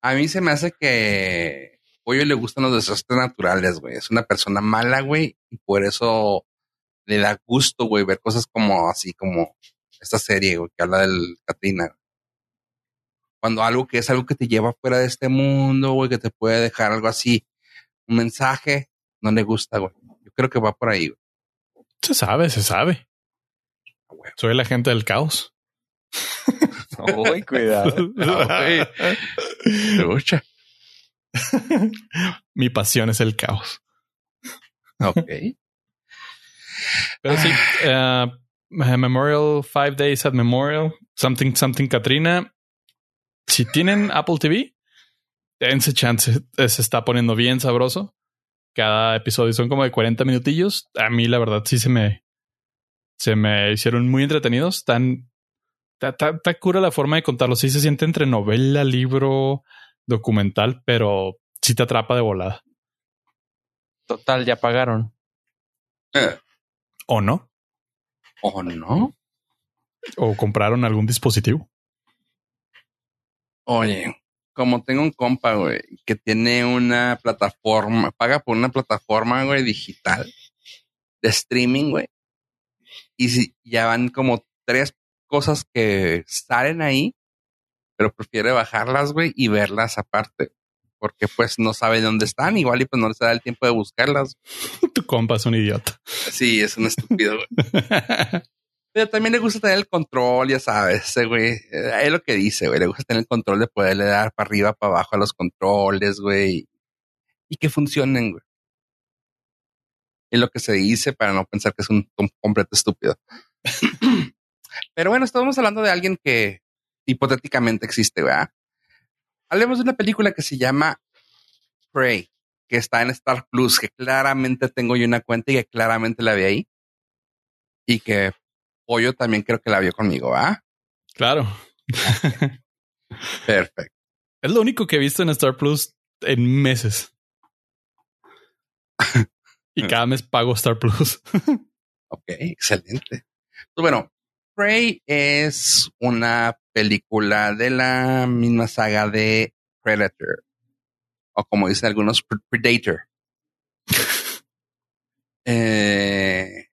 A mí se me hace que Pollo le gustan los desastres naturales, güey. Es una persona mala, güey, y por eso le da gusto, güey, ver cosas como así, como esta serie, güey, que habla del Katrina. Cuando algo que es algo que te lleva fuera de este mundo, güey, que te puede dejar algo así, un mensaje, no le gusta, güey. Yo creo que va por ahí, güey. Se sabe, se sabe. Ah, güey. Soy el agente del caos. Uy, cuidado. Escucha. Mi pasión es el caos. Ok. Pero sí, eh, Memorial, Five Days at Memorial, Something, Something Katrina. Si tienen Apple TV, dense chance. Se está poniendo bien sabroso. Cada episodio son como de 40 minutillos. A mí, la verdad, sí se me, se me hicieron muy entretenidos. Están, ta, ta- ta cura la forma de contarlo. Sí se siente entre novela, libro, documental, pero sí te atrapa de volada. Total, ya pagaron. Eh, ¿O no? ¿O no? ¿O compraron algún dispositivo? Oye, como tengo un compa, güey, que tiene una plataforma, paga por una plataforma, güey, digital de streaming, güey. Y si ya van como tres cosas que salen ahí, pero prefiere bajarlas, güey, y verlas aparte. Porque pues no sabe dónde están, igual y pues no les da el tiempo de buscarlas. Tu compa es un idiota. Sí, es un estúpido, güey. Pero también le gusta tener el control, ya sabes, ese güey. Eh, Es lo que dice, güey. Le gusta tener el control de poderle dar para arriba, para abajo a los controles, güey. Y que funcionen, güey. Es lo que se dice para no pensar que es un com- completo estúpido. Pero bueno, estamos hablando de alguien que hipotéticamente existe, ¿verdad? Hablemos de una película que se llama Prey, que está en Star Plus, que claramente tengo yo una cuenta y que claramente la vi ahí. Y que Pollo también creo que la vio conmigo, ¿ah? claro. Perfecto. Es lo único que he visto en Star Plus en meses. y cada mes pago Star Plus. ok, excelente. Pues bueno, Prey es una película de la misma saga de Predator. O como dicen algunos, Predator. eh,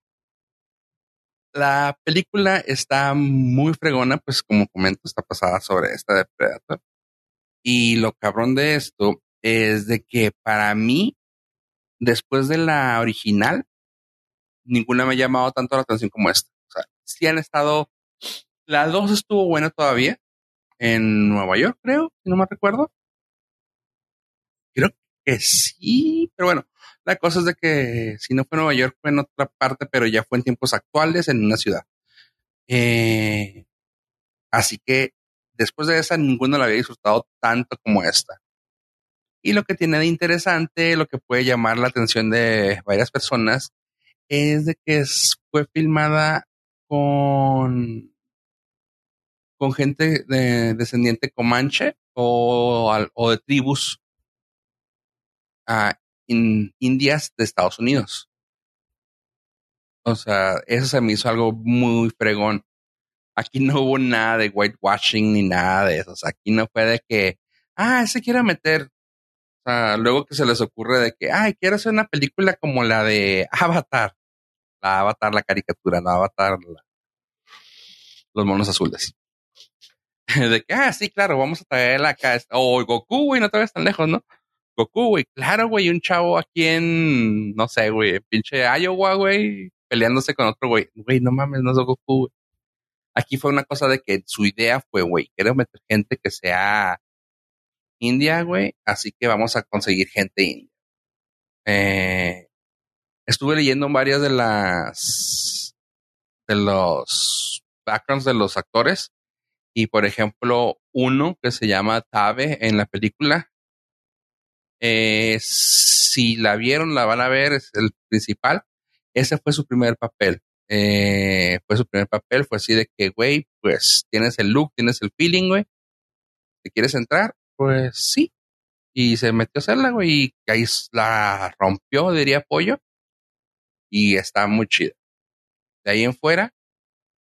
la película está muy fregona, pues como comento, está pasada sobre esta de Predator. Y lo cabrón de esto es de que para mí, después de la original, ninguna me ha llamado tanto la atención como esta. Sí han estado, la dos estuvo buena todavía en Nueva York, creo, si no me recuerdo. Creo que sí, pero bueno, la cosa es de que si no fue en Nueva York, fue en otra parte, pero ya fue en tiempos actuales en una ciudad. Eh, así que después de esa, ninguno la había disfrutado tanto como esta. Y lo que tiene de interesante, lo que puede llamar la atención de varias personas, es de que fue filmada con, con gente de, descendiente comanche o, o de tribus ah, indias de Estados Unidos. O sea, eso se me hizo algo muy fregón. Aquí no hubo nada de whitewashing ni nada de eso. Aquí no fue de que, ah, se quiere meter. O sea, luego que se les ocurre de que, ay, quiero hacer una película como la de Avatar. La Avatar, la caricatura, la Avatar, los monos azules. de que, ah, sí, claro, vamos a traerla acá. O Goku, güey, no te ves tan lejos, ¿no? Goku, güey. Claro, güey, un chavo aquí en, no sé, güey, pinche Iowa, güey, peleándose con otro güey. Güey, no mames, no es Goku, güey. Aquí fue una cosa de que su idea fue, güey, quiero meter gente que sea india, güey, así que vamos a conseguir gente india. Eh, estuve leyendo varias de las de los backgrounds de los actores y por ejemplo uno que se llama Tabe en la película eh, si la vieron, la van a ver, es el principal. Ese fue su primer papel. Eh, fue su primer papel, fue así de que, güey, pues tienes el look, tienes el feeling, güey. ¿Te quieres entrar? Pues sí. Y se metió a hacerla, güey, y ahí la rompió, diría pollo. Y está muy chida. De ahí en fuera,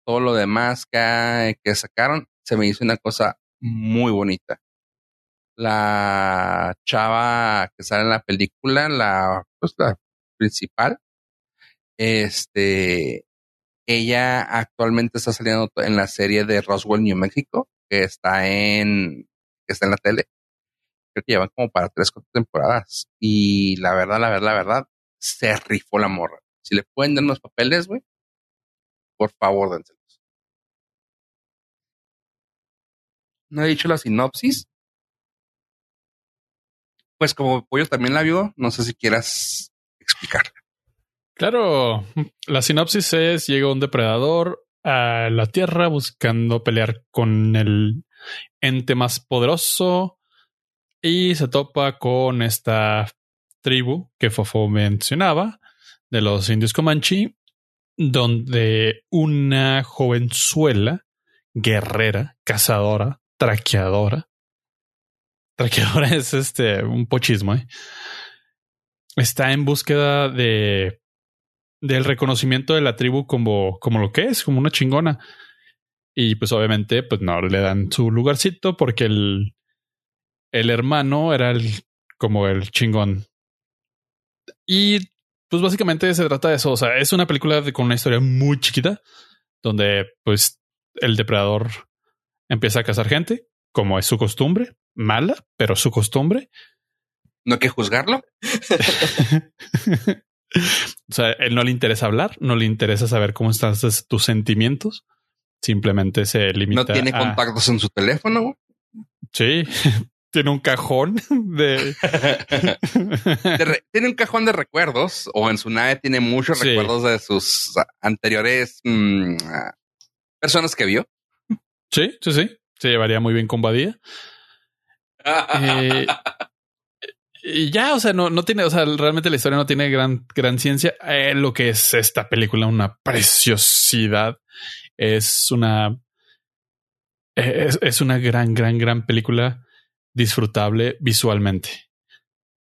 todo lo demás que, que sacaron, se me hizo una cosa muy bonita la chava que sale en la película, la, pues, la principal, este, ella actualmente está saliendo en la serie de Roswell, New Mexico, que está en, que está en la tele. Creo que llevan como para tres, cuatro temporadas. Y la verdad, la verdad, la verdad, se rifó la morra. Si le pueden dar unos papeles, güey, por favor, dénselos. No he dicho la sinopsis, pues como Pollo también la vio, no sé si quieras explicarla. Claro, la sinopsis es llega un depredador a la Tierra buscando pelear con el ente más poderoso y se topa con esta tribu que Fofo mencionaba de los indios Comanche, donde una jovenzuela, guerrera, cazadora, traqueadora, Traqueadora es este un pochismo. ¿eh? Está en búsqueda de del reconocimiento de la tribu como, como lo que es, como una chingona. Y pues obviamente, pues no le dan su lugarcito porque el, el hermano era el, como el chingón. Y pues básicamente se trata de eso. O sea, es una película con una historia muy chiquita donde pues el depredador empieza a cazar gente, como es su costumbre mala, pero su costumbre. No hay que juzgarlo. o sea, él no le interesa hablar, no le interesa saber cómo están tus sentimientos. Simplemente se limita. No tiene contactos en su teléfono. Sí, tiene un cajón de... tiene un cajón de recuerdos o en su nave tiene muchos recuerdos de sus anteriores mm, personas que vio. Sí, sí, sí. Se llevaría muy bien con Badía. Eh, y ya, o sea, no, no tiene, o sea, realmente la historia no tiene gran, gran ciencia. Eh, lo que es esta película, una preciosidad. Es una, es, una gran, gran, gran película disfrutable visualmente.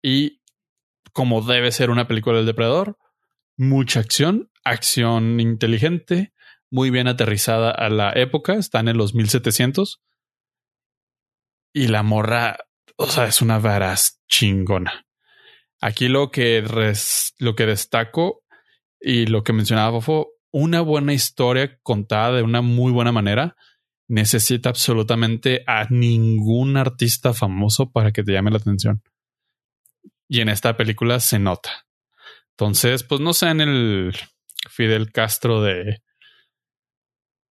Y como debe ser una película del depredador, mucha acción, acción inteligente, muy bien aterrizada a la época, están en los 1700. Y la morra, o sea, es una varaz chingona. Aquí lo que, lo que destaco y lo que mencionaba Fofo, una buena historia contada de una muy buena manera necesita absolutamente a ningún artista famoso para que te llame la atención. Y en esta película se nota. Entonces, pues no sé en el Fidel Castro de,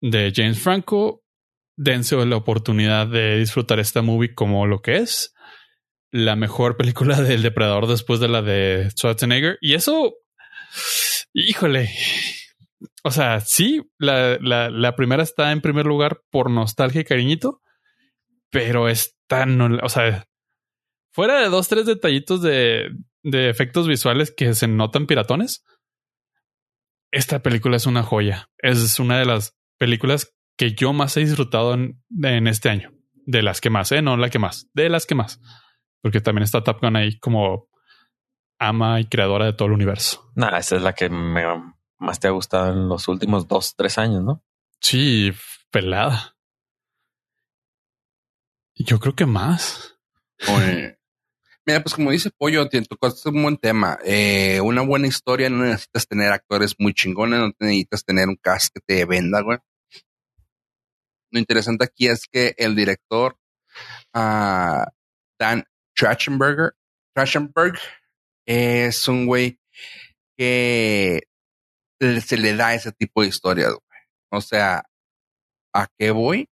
de James Franco, dense la oportunidad de disfrutar esta movie como lo que es. La mejor película del depredador después de la de Schwarzenegger. Y eso, híjole, o sea, sí, la, la, primera está en primer lugar por nostalgia y cariñito, pero está, no, o sea, fuera de dos, tres detallitos de, de efectos visuales que se notan piratones, esta película es una joya. Es una de las películas que yo más he disfrutado en, este año. De las que más, ¿eh? No la que más, de las que más. Porque también está Top Gun ahí como ama y creadora de todo el universo. Nah, esa es la que me más te ha gustado en los últimos dos, tres años, ¿no? Sí, pelada. Yo creo que más. Mira, pues como dice Pollo, es un buen tema. Eh, una buena historia no necesitas tener actores muy chingones, no necesitas tener un cast que te venda, güey. Lo interesante aquí es que el director uh, Dan Trachtenberger, Trachtenberg es un güey que se le da ese tipo de historias, güey. O sea, ¿a qué voy?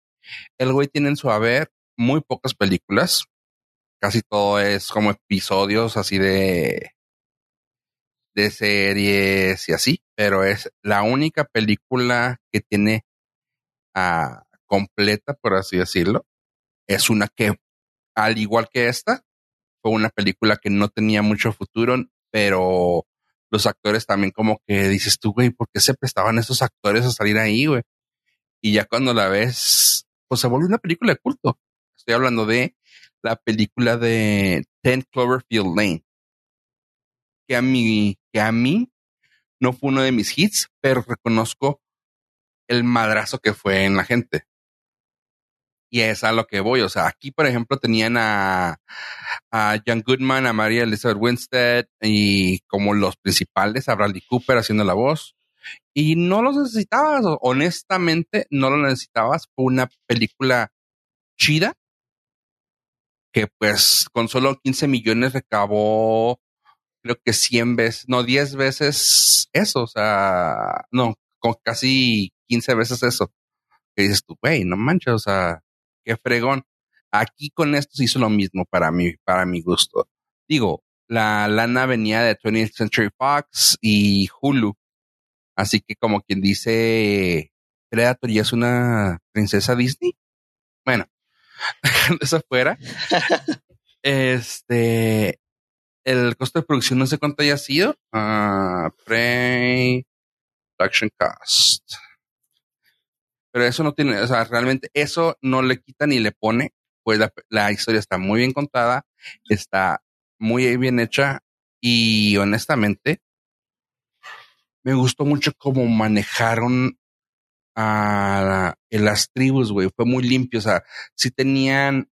El güey tiene en su haber muy pocas películas. Casi todo es como episodios así de de series y así, pero es la única película que tiene uh, completa, por así decirlo. Es una que, al igual que esta, fue una película que no tenía mucho futuro, pero los actores también como que dices tú, güey, ¿por qué se prestaban esos actores a salir ahí, güey? Y ya cuando la ves, pues se vuelve una película de culto. Estoy hablando de la película de Ten Cloverfield Lane. Que a mí, que a mí no fue uno de mis hits, pero reconozco el madrazo que fue en la gente. Y es a lo que voy. O sea, aquí, por ejemplo, tenían a, a John Goodman, a María Elizabeth Winstead y como los principales, a Bradley Cooper haciendo la voz. Y no los necesitabas, honestamente, no lo necesitabas. Fue una película chida que pues con solo 15 millones recabó creo que 100 veces, no 10 veces eso, o sea, no, con casi 15 veces eso. Que dices tú, güey, no manches, o sea, qué fregón. Aquí con esto se hizo lo mismo para mí, para mi gusto. Digo, la lana venía de 20th Century Fox y Hulu. Así que como quien dice, Predator ya es una princesa Disney. Bueno, dejando eso fuera. este, el costo de producción no sé cuánto haya sido. Uh, pre production cost. Pero eso no tiene, o sea, realmente eso no le quita ni le pone, pues la, historia está muy bien contada, está muy bien hecha y honestamente me gustó mucho cómo manejaron a, las tribus, güey, fue muy limpio, o sea, sí tenían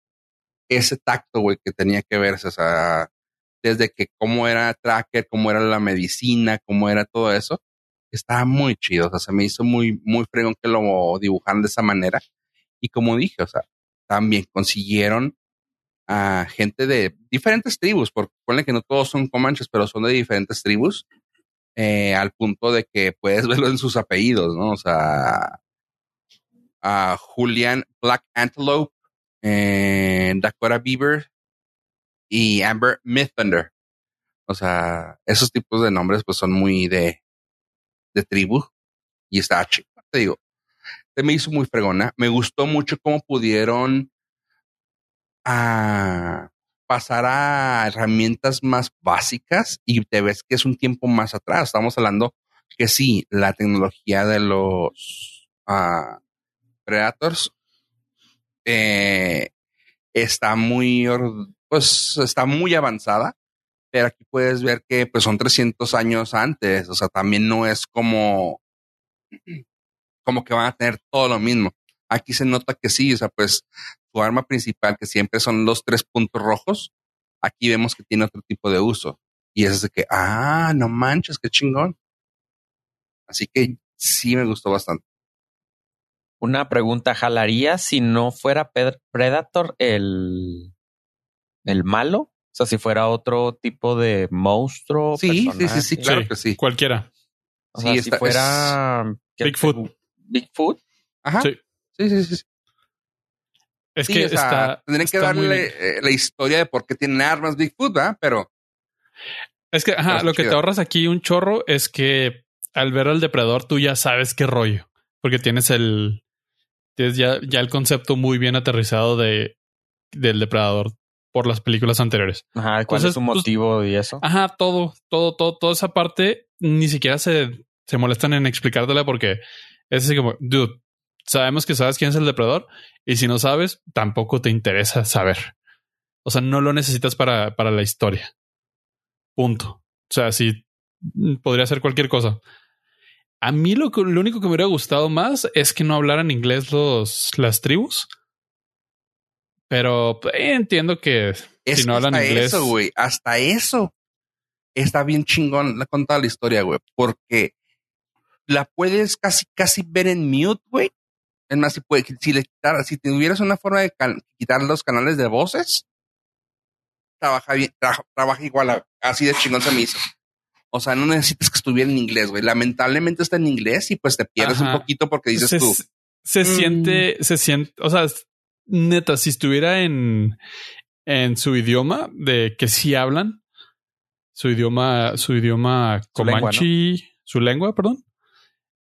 ese tacto, güey, que tenía que verse, o sea, desde que cómo era tracker, cómo era la medicina, cómo era todo eso, estaba muy chido, o sea, se me hizo muy, muy fregón que lo dibujaran de esa manera. Y como dije, o sea, también consiguieron a gente de diferentes tribus, porque ponle que no todos son comanches, pero son de diferentes tribus, eh, al punto de que puedes verlo en sus apellidos, ¿no? O sea, a Julian Black Antelope, eh, Dakota Beaver y Amber Mythunder. O sea, esos tipos de nombres pues son muy de, de tribu y está chido. Te digo, se me hizo muy fregona. Me gustó mucho cómo pudieron ah, pasar a herramientas más básicas y te ves que es un tiempo más atrás. Estamos hablando que sí, la tecnología de los uh, Predators eh, está muy, pues está muy avanzada, pero aquí puedes ver que pues son 300 años antes, o sea, también no es como, como que van a tener todo lo mismo. Aquí se nota que sí, o sea, pues su arma principal, que siempre son los tres puntos rojos, aquí vemos que tiene otro tipo de uso. Y es de que, ah, no manches, qué chingón. Así que sí me gustó bastante. Una pregunta, ¿jalaría si no fuera Predator el, el malo? O sea, si fuera otro tipo de monstruo. Sí, sí, sí, sí, claro Sí. que sí. Cualquiera. O sea, Sí, si fuera ¿qué te Bigfoot. Bigfoot. Ajá. Sí. Sí, sí, sí. sí. Es Sí, que o sea, está. tendrían que está darle eh, la historia de por qué tienen armas Bigfoot, ¿verdad? Pero Es que, ajá, lo que te ahorras aquí un chorro es que al ver al depredador tú ya sabes qué rollo, porque tienes el, tienes ya, ya el concepto muy bien aterrizado de del depredador por las películas anteriores. Ajá, ¿cuál Entonces, es su pues- motivo y eso? Ajá, todo, todo, todo, toda esa parte ni siquiera se, se molestan en explicártela porque es así como, dude, sabemos que sabes quién es el depredador y si no sabes, tampoco te interesa saber. O sea, no lo necesitas para, para la historia. Punto. O sea, sí, mm, podría ser cualquier cosa. A mí lo, que- lo único que me hubiera gustado más es que no hablaran inglés los, las tribus. Pero eh, entiendo que es si no hablan hasta inglés. eso, güey, hasta eso está bien chingón la contada la historia, güey, porque la puedes casi, casi ver en mute, güey. Es más, si, puede, si le quitara, si tuvieras una forma de quitar los canales de voces, trabaja bien, tra- trabaja igual, a- así de chingón se me hizo. O sea, no necesitas que estuviera en inglés, güey. Lamentablemente está en inglés y pues te pierdes Ajá. un poquito porque dices se, tú. se "Mm". siente, se siente, o sea, neta, si estuviera en, en su idioma de que sí hablan, su idioma, su idioma Su lengua, comanche, su lengua, perdón.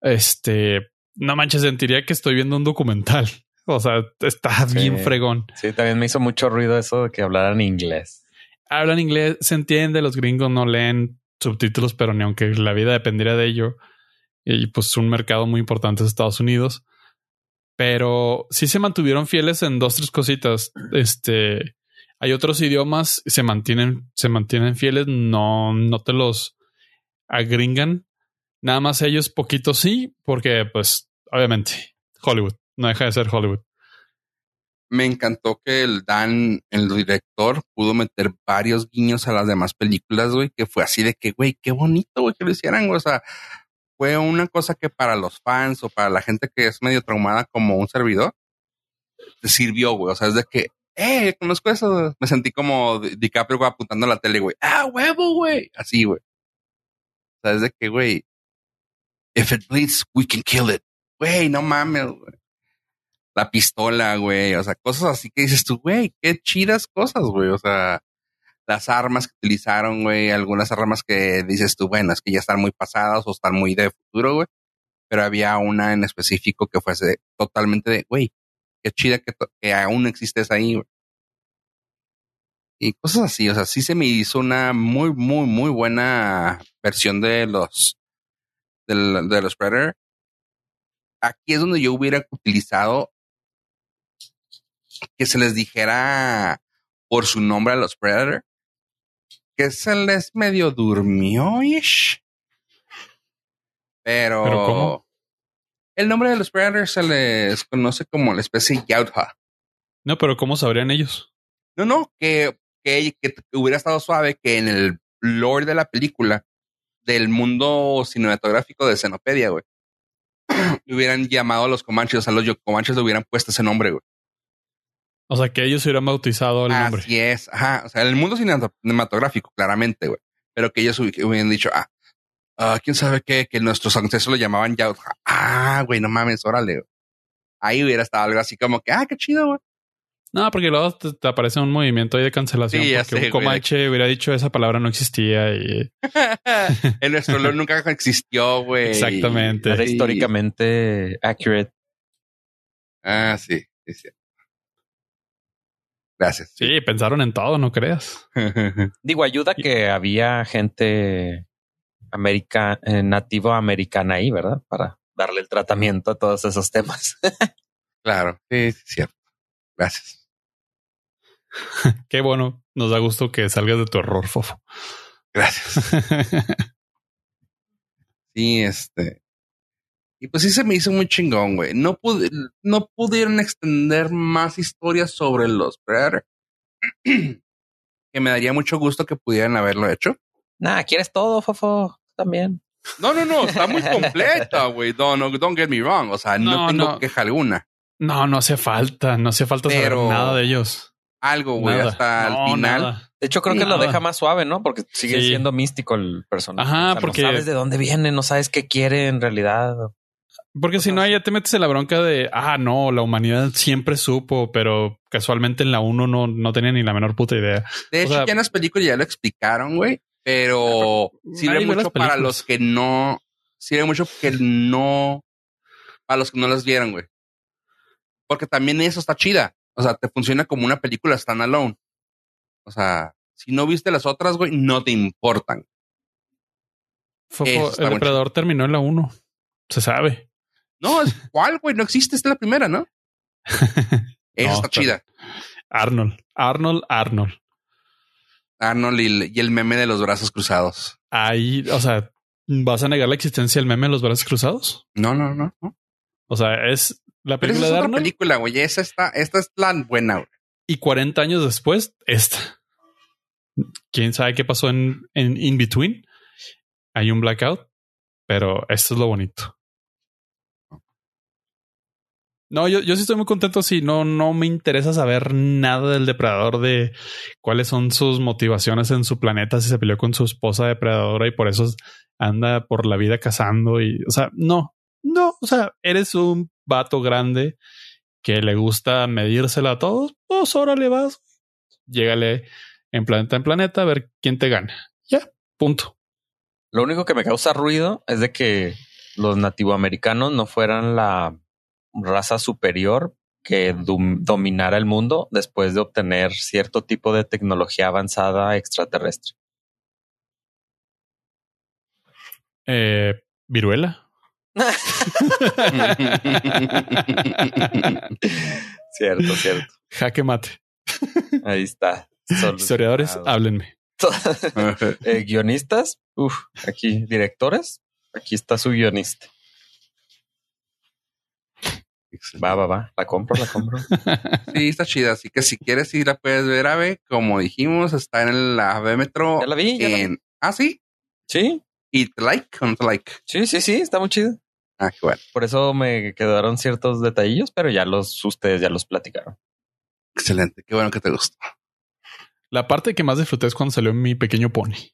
Este, no manches, sentiría que estoy viendo un documental. O sea, está Sí. bien fregón. Sí, también me hizo mucho ruido eso de que hablaran inglés. Hablan inglés, se entiende, los gringos no leen subtítulos, pero ni aunque la vida dependiera de ello. Y pues un mercado muy importante es Estados Unidos. Pero sí se mantuvieron fieles en dos, tres cositas. Este hay otros idiomas, se mantienen, se mantienen fieles, no, no te los agringan. Nada más ellos poquito sí, porque pues obviamente Hollywood no deja de ser Hollywood. me encantó que el Dan, el director, pudo meter varios guiños a las demás películas, güey, que fue así de que, güey, qué bonito, güey, que lo hicieran, güey. O sea, fue una cosa que para los fans o para la gente que es medio traumada como un servidor, sirvió, güey. O sea, es de que, eh, conozco eso. Me sentí como Di- DiCaprio güey, apuntando a la tele, güey. Ah, huevo, güey. Así, güey. O sea, es de que, güey, if it bleeds, we can kill it. Güey, no mames, güey la pistola, güey, o sea, cosas así que dices tú, güey, qué chidas cosas, güey, o sea, las armas que utilizaron, güey, algunas armas que dices tú, bueno, es que ya están muy pasadas o están muy de futuro, güey, pero había una en específico que fuese totalmente de, güey, qué chida que, que aún existes ahí. Y cosas así, o sea, sí se me hizo una muy, muy, muy buena versión de los, del- de los Predator. Aquí es donde yo hubiera utilizado que se les dijera por su nombre a los Predator, que se les medio durmió-ish. Pero, ¿Pero cómo? el nombre de los Predators se les conoce como la especie Yautja. No, pero ¿cómo sabrían ellos? No, no, que, que, que hubiera estado suave que en el lore de la película, del mundo cinematográfico de Xenopedia, güey, hubieran llamado a los Comanches, o sea, los Comanches le hubieran puesto ese nombre, güey. O sea, que ellos hubieran bautizado el nombre. Así es, ajá. O sea, en el mundo cinematográfico, claramente, güey. Pero que ellos hubi- hubieran dicho, ah, ah, quién sabe qué, que nuestros ancestros lo llamaban Yautja. Ah, güey, no mames, órale. güey. Ahí hubiera estado algo así como que, ah, qué chido, güey. No, porque luego te, te aparece un movimiento ahí de cancelación Sí, ya porque sé, un güey. comanche hubiera dicho esa palabra no existía y en nuestro lore nunca existió, güey. Exactamente. Era históricamente accurate. Ah, sí, sí, sí. Gracias. sí, pensaron en todo, no creas. Digo, ayuda que había gente america, eh, nativo americana ahí, ¿verdad? Para darle el tratamiento a todos esos temas. claro, sí, sí, cierto. Gracias. Qué bueno. Nos da gusto que salgas de tu error, Fofo. Gracias. sí, este. Y pues sí se me hizo muy chingón, güey. No, pude, no pudieron extender más historias sobre los Predator. que me daría mucho gusto que pudieran haberlo hecho. Nah, quieres todo, Fofo. También. No, no, no, está muy completa, güey. Don't, no, don't get me wrong. O sea, no, tengo queja alguna. No, no hace falta. No hace falta saber nada de ellos. Algo, güey, hasta el final. De hecho, creo que lo deja más suave, ¿no? Porque sigue siendo místico el personaje. Ajá, porque no sabes de dónde viene, no sabes qué quiere en realidad. Porque si no, ya te metes en la bronca de, ah, no, la humanidad siempre supo, pero casualmente en la 1 no, no tenía ni la menor puta idea. De hecho, ya en las películas ya lo explicaron, güey, pero sirve mucho para los que no, sirve mucho que no, para los que no las vieron, güey. Porque también eso está chida. O sea, te funciona como una película standalone. O sea, si no viste las otras, güey, no te importan. el depredador terminó en la 1. Se sabe. No, es cuál, güey, no existe, esta es la primera, ¿no? Esa está chida. Arnold, Arnold, Arnold. Arnold y, el meme de los brazos cruzados. Ahí, o sea, ¿vas a negar la existencia del meme de los brazos cruzados? No, no, no. no. O sea, es la película Pero de es Arnold. película, güey. Esa está, esta es la buena, güey. Y 40 años después, esta. Quién sabe qué pasó en, en In Between. Hay un blackout, pero esto es lo bonito. No, yo, yo sí estoy muy contento. Sí, no, no me interesa saber nada del depredador, de cuáles son sus motivaciones en su planeta, si se peleó con su esposa depredadora y por eso anda por la vida cazando y, o sea, no, no, o sea, eres un vato grande que le gusta medírsela a todos, pues ahora le vas, llégale en planeta en planeta a ver quién te gana. Ya, punto. Lo único que me causa ruido es de que los nativoamericanos no fueran la raza superior que dominara el mundo después de obtener cierto tipo de tecnología avanzada extraterrestre. Eh, Viruela. cierto, cierto. Jaque mate. Ahí está. Historiadores, háblenme. Eh, guionistas, Uf, aquí directores, aquí está su guionista. Va, va, va. La compro, la compro. sí, está chida. Así que si quieres ir, la puedes ver, Ave. Como dijimos, está en el AVE Metro. Ya la vi. en... Ah, sí. Sí. ¿Y te like o no te like? Sí, sí, sí. Está muy chido. Ah, qué bueno. Por eso me quedaron ciertos detallillos, pero ya los, ustedes ya los platicaron. Excelente. Qué bueno que te gustó. La parte que más disfruté es cuando salió mi pequeño pony.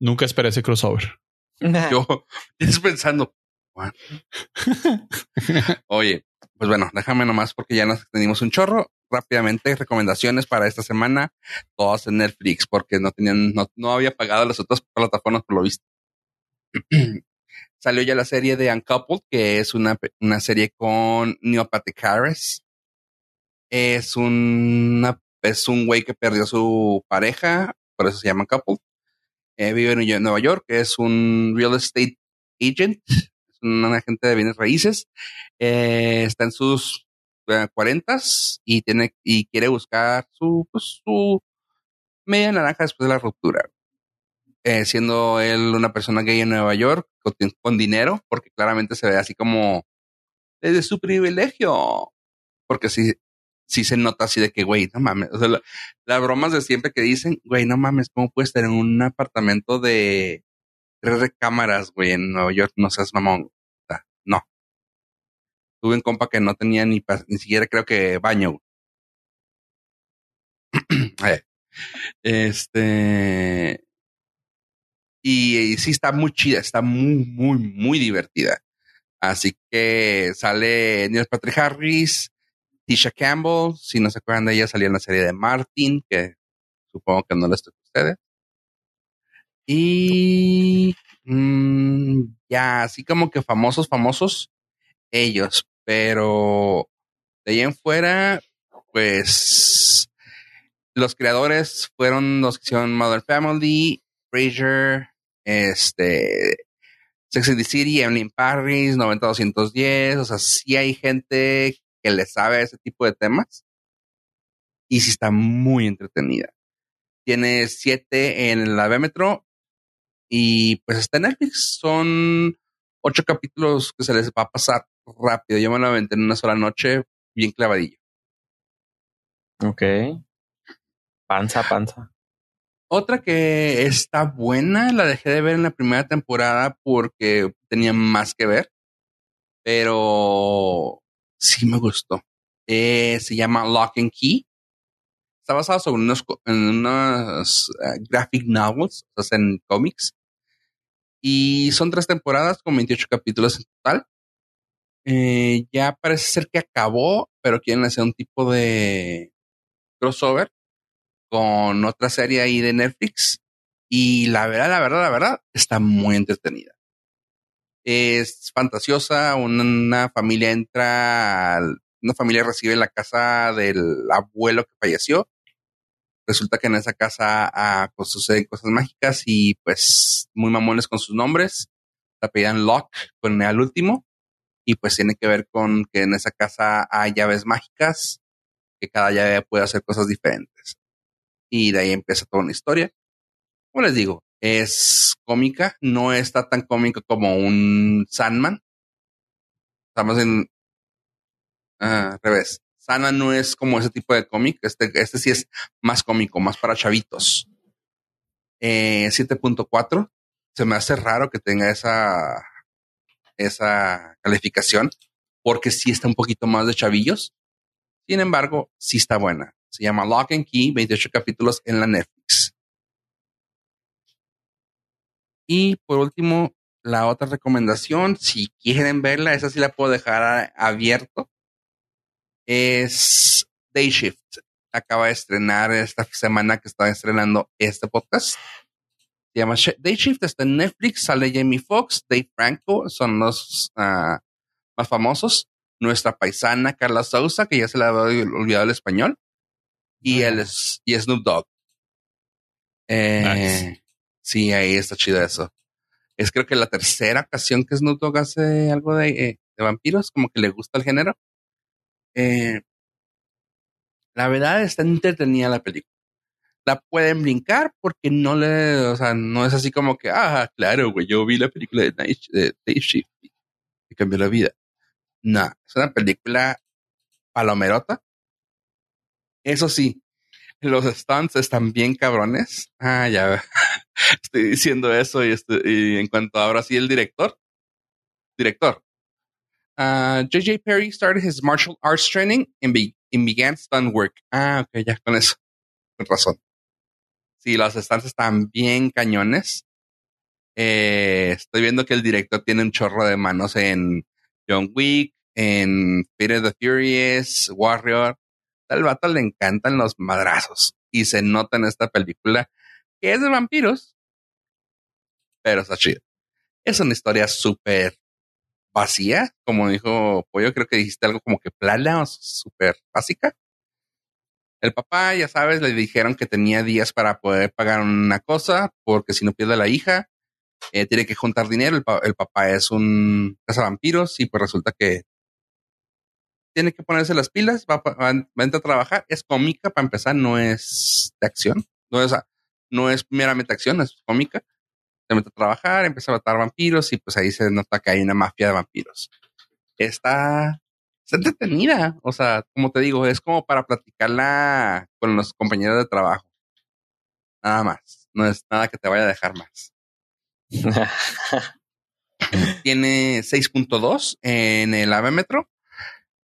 Nunca esperé ese crossover. Yo, estás pensando, Oye, pues bueno, déjame nomás porque ya nos extendimos un chorro. Rápidamente, recomendaciones para esta semana, todas en Netflix, porque no tenían, no, había pagado las otras plataformas por lo visto. Salió ya la serie de Uncoupled, que es una, una serie con Neil Patrick Harris. Es una, es un güey que perdió su pareja, por eso se llama Uncoupled. Eh, vive en Nueva York, es un real estate agent, un agente de bienes raíces, eh, está en sus eh, cuarentas y tiene y quiere buscar su pues, media naranja después de la ruptura. Eh, siendo él una persona gay en Nueva York con, dinero, porque claramente se ve así como desde su privilegio, porque sí, sí se nota así de que, güey, no mames, sea, las bromas de siempre que dicen, güey, no mames, ¿cómo puedes tener un apartamento de tres recámaras, güey, en Nueva York? No seas mamón. Tuve un compa que no tenía ni, ni siquiera creo que baño. Este. Y, sí está muy chida, está muy, muy, muy divertida. Así que sale Neil Patrick Harris, Tisha Campbell, si no se acuerdan de ella, salía en la serie de Martin, que supongo que no les toca a ustedes. Y mm, ya, así como que famosos, famosos, ellos, pero de ahí en fuera, pues los creadores fueron los que hicieron Mother Family, Frasier, este, Sex and the City, Emily Paris, 90210, o sea, sí hay gente que le sabe ese tipo de temas. y sí está muy entretenida. Tiene siete en la B Metro y pues está en Netflix. Son ocho capítulos que se les va a pasar rápido. Yo me lo aventé en una sola noche, bien clavadillo. Ok. Panza, panza. Otra que está buena, la dejé de ver en la primera temporada porque tenía más que ver, pero sí me gustó. Eh, se llama Lock and Key. Está basado sobre unos, en unos uh, graphic novels, o sea, en cómics. Y son tres temporadas con 28 capítulos en total. Eh, ya parece ser que acabó, pero quieren hacer un tipo de crossover con otra serie ahí de Netflix. Y la verdad, la verdad, la verdad, está muy entretenida. Es fantasiosa, una, familia entra, una familia recibe la casa del abuelo que falleció. Resulta que en esa casa ah, pues, suceden cosas mágicas y pues muy mamones con sus nombres. La pedían Lock con el último y pues tiene que ver con que en esa casa hay llaves mágicas, que cada llave puede hacer cosas diferentes. Y de ahí empieza toda una historia. Como les digo, es cómica, no está tan cómica como un Sandman. Estamos en ah, revés. Sandman no es como ese tipo de cómic. Este, este sí es más cómico, más para chavitos. 7.4. Eh, Se me hace raro que tenga esa, esa calificación porque sí está un poquito más de chavillos. Sin embargo, sí está buena. Se llama Lock and Key, 28 capítulos en la Netflix. Y por último, la otra recomendación, si quieren verla, esa sí la puedo dejar abierto, es Day Shift. Acaba de estrenar esta semana que está estrenando este podcast. Se llama Day Shift, está en Netflix, sale Jamie Foxx, Dave Franco, son los uh, más famosos. Nuestra paisana Carla Sousa, que ya se le había olvidado el español y, el, y Snoop Dogg. Eh, Sí, ahí está chido eso. Es creo que la tercera ocasión que Snoop Dogg hace algo de, eh, de vampiros, como que le gusta el género. Eh, la verdad está entretenida la película. La pueden brincar porque no le, o sea, no es así como que, ah, claro, güey, yo vi la película de Night, Shift y cambió la vida. No, es una película palomerota. Eso sí, los stunts están bien cabrones. Ah, ya estoy diciendo eso y, y en cuanto ahora sí el director, director. J.J. Ah, Perry started his martial arts training and, began stunt work. Ah, ok, ya con eso. Con razón. Sí, los stunts están bien cañones. Eh, estoy viendo que el director tiene un chorro de manos en John Wick, en Peter the Furious, Warrior. Al vato le encantan los madrazos y se nota en esta película que es de vampiros, pero está chido. Es una historia súper vacía, como dijo Pollo, creo que dijiste algo como que plana o súper básica. El papá, ya sabes, le dijeron que tenía días para poder pagar una cosa, porque si no pierde la hija, eh, tiene que juntar dinero. El, el papá es un vampiros y pues resulta que tiene que ponerse las pilas, va, va, a entrar a trabajar. Es cómica para empezar, no es de acción. No es, no es meramente acción, es cómica. Se mete a trabajar, empieza a matar vampiros y pues ahí se nota que hay una mafia de vampiros. Está, está entretenida. O sea, como te digo, es como para platicarla con los compañeros de trabajo. Nada más. No es nada que te vaya a dejar más. Tiene 6.2 en el AVE Metro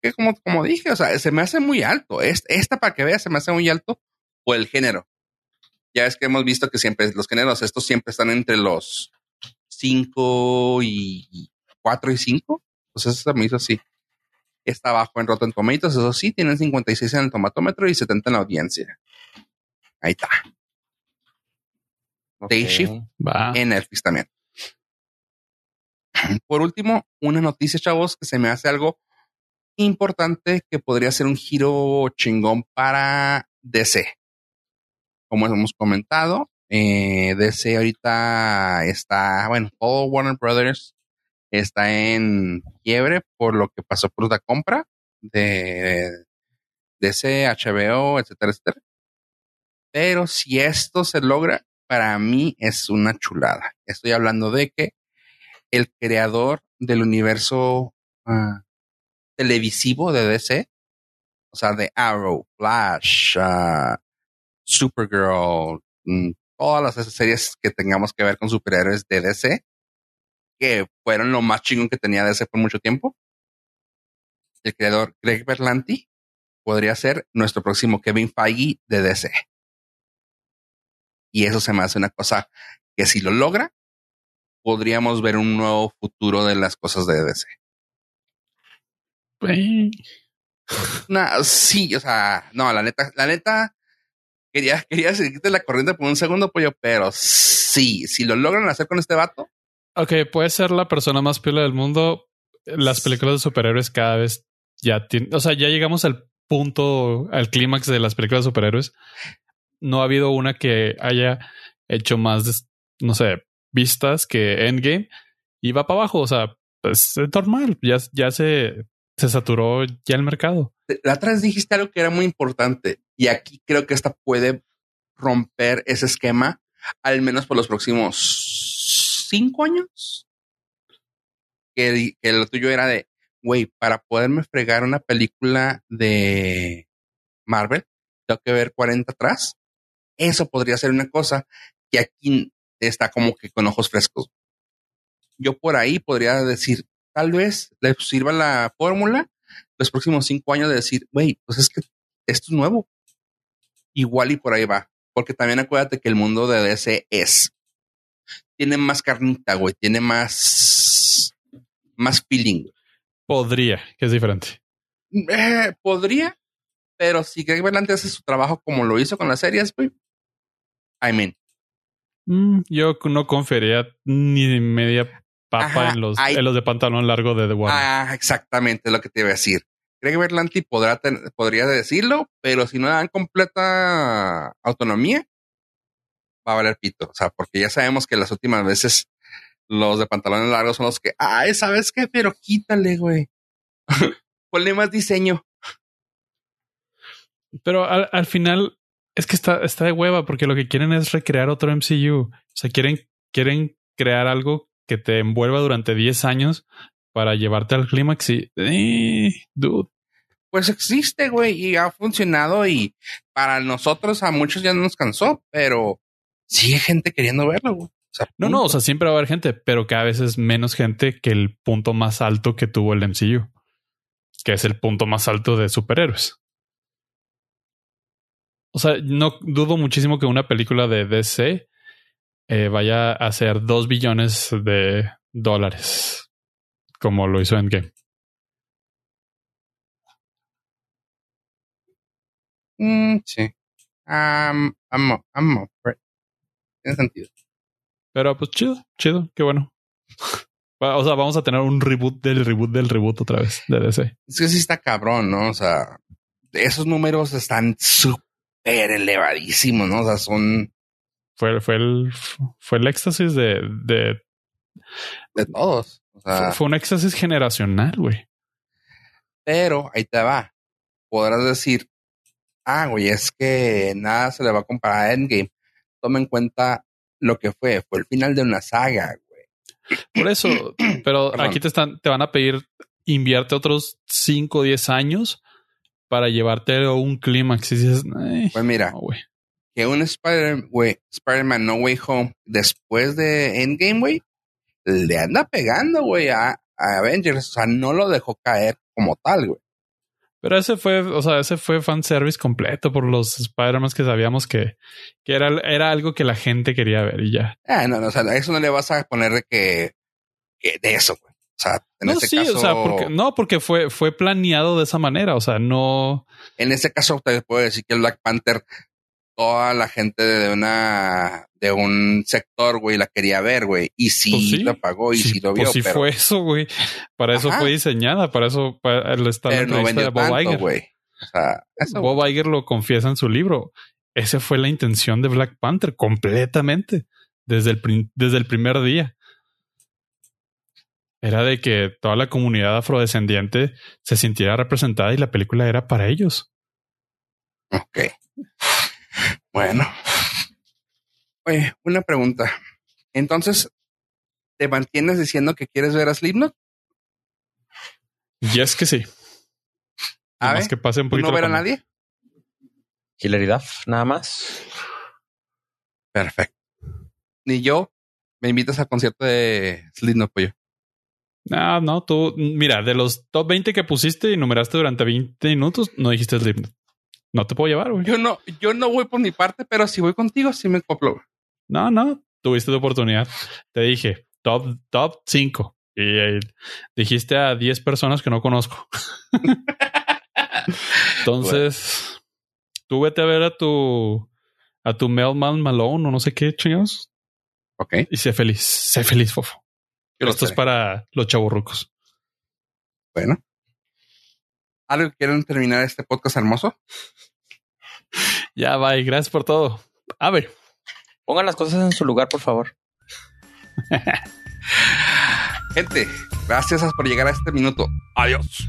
que como, como dije, o sea, se me hace muy alto. Esta, para que veas, se me hace muy alto o el género. Ya es que hemos visto que siempre los géneros, estos siempre están entre los 5 y 4 y 5. Pues eso se me hizo así. Está abajo en Rotten Tomatoes, eso sí, tienen 56 en el tomatómetro y 70 en la audiencia. Ahí está. Day Shift en Netflix también. Por último, una noticia, chavos, que se me hace algo importante que podría ser un giro chingón para DC. Como hemos comentado, eh, DC ahorita está, bueno, todo Warner Brothers está en quiebre por lo que pasó por la compra de, DC, HBO, etcétera, etcétera. Pero si esto se logra, para mí es una chulada. Estoy hablando de que el creador del universo uh, televisivo de DC, o sea, de Arrow, Flash, uh, Supergirl, mm, todas las series que tengamos que ver con superhéroes de DC, que fueron lo más chingón que tenía DC por mucho tiempo. El creador Greg Berlanti podría ser nuestro próximo Kevin Feige de DC. Y eso se me hace una cosa que si lo logra, podríamos ver un nuevo futuro de las cosas de DC. sí, o sea, no, la neta, la neta, quería, quería seguirte la corriente por un segundo, pollo, pero sí, si lo logran hacer con este vato. Ok, puede ser la persona más pila del mundo. Las películas de superhéroes cada vez ya tienen, o sea, ya llegamos al punto, al clímax de las películas de superhéroes. No ha habido una que haya hecho más, no sé, vistas que Endgame y va para abajo. O sea, pues, es normal. Ya, ya se, se saturó ya el mercado. La otra vez dijiste algo que era muy importante y aquí creo que esta puede romper ese esquema, al menos por los próximos cinco años. Que, lo tuyo era de, güey, para poderme fregar una película de Marvel, tengo que ver 40 atrás. Eso podría ser una cosa que aquí está como que con ojos frescos. Yo por ahí podría decir, tal vez le sirva la fórmula los próximos cinco años de decir, güey, pues es que esto es nuevo. Igual y por ahí va. Porque también acuérdate que el mundo de DC es. Tiene más carnita, güey. Tiene más. Más feeling. Podría, que es diferente. Eh, podría, pero si Greg Berlanti hace su trabajo como lo hizo con las series, güey. I mean, Mm, yo no confiaría ni media papa en, los, en los de pantalón largo de The Warner. Ah, exactamente lo que te iba a decir. Greg Berlanti podrá podría decirlo, pero si no dan completa autonomía, va a valer pito. O sea, porque ya sabemos que las últimas veces los de pantalones largos son los que, ay, ¿sabes qué? Pero quítale, güey. Ponle más diseño. Pero al, al final, es que está, está de hueva porque lo que quieren es recrear otro MCU. O sea, quieren, quieren crear algo que te envuelva durante 10 años para llevarte al clímax y... Eh, dude. Pues existe, güey, y ha funcionado y para nosotros a muchos ya no nos cansó, pero sigue gente queriendo verlo, güey. no, no, o sea, siempre va a haber gente, pero cada vez es menos gente que el punto más alto que tuvo el MCU, que es el punto más alto de superhéroes. O sea, no dudo muchísimo que una película de DC eh, vaya a ser dos billones de dólares, como lo hizo Endgame. Mm, sí. Um, I'm, I'm Tiene sentido. Pero pues chido, chido, qué bueno. o sea, vamos a tener un reboot del reboot del reboot otra vez de DC. Es que sí está cabrón, ¿no? O sea, esos números están súper elevadísimo, ¿no? O sea, son. Fue, fue el fue el éxtasis de, de, de todos. O sea, fue, un éxtasis generacional, güey. Pero ahí te va. Podrás decir, ah, güey, es que nada se le va a comparar a Endgame. Toma en cuenta lo que fue. Fue el final de una saga, güey. Por eso, pero aquí te están, te van a pedir invierte otros 5 o 10 años para llevarte a un clímax. Y dices, pues mira, que un Spider-Man No Way Home después de Endgame, güey, le anda pegando, güey, a, Avengers. O sea, no lo dejó caer como tal, güey. Pero ese fue, o sea, ese fue fanservice completo por los Spider-Man que sabíamos que, que era, era algo que la gente quería ver y ya. Ah, no, no, o sea, eso no le vas a poner de que, que de eso, güey. O sea, en no, este sí, caso, o sea, porque, no, porque fue, fue planeado de esa manera. O sea, no. En ese caso, te puedo decir que el Black Panther, toda la gente de una, de un sector, güey, la quería ver, güey. Y sí, pues la pagó y sí, lo vio. Pues sí fue eso, güey. Para eso fue diseñada, para eso para el estar en no de Bob Iger. O sea, Bob Iger lo confiesa en su libro. Esa fue la intención de Black Panther completamente desde el, desde el primer día era de que toda la comunidad afrodescendiente se sintiera representada y la película era para ellos. Ok. Bueno. Oye, una pregunta. Entonces, ¿te mantienes diciendo que quieres ver a Slipknot? Y es que sí. A Más ver, que pase un ¿tú poquito. no ver a nadie? Hilary Duff, nada más. Perfecto. Ni yo me invitas al concierto de Slipknot, pollo. No, no, tú, mira, de los top 20 que pusiste y numeraste durante 20 minutos, no dijiste Slipknot. No te puedo llevar, güey. Yo no, yo no voy por mi parte, pero si voy contigo, sí me coplo. No, no, tuviste tu oportunidad. Te dije top, top 5 y eh, dijiste a 10 personas que no conozco. Entonces, tú vete a ver a tu, a tu Melman Malone o no sé qué chingados Ok. y sé feliz, sé feliz, fofo. Yo Esto es para los chaburrucos. Bueno. ¿Algo que quieran terminar este podcast hermoso? Ya, bye. Gracias por todo. A ver. Pongan las cosas en su lugar, por favor. Gente, gracias por llegar a este minuto. Adiós.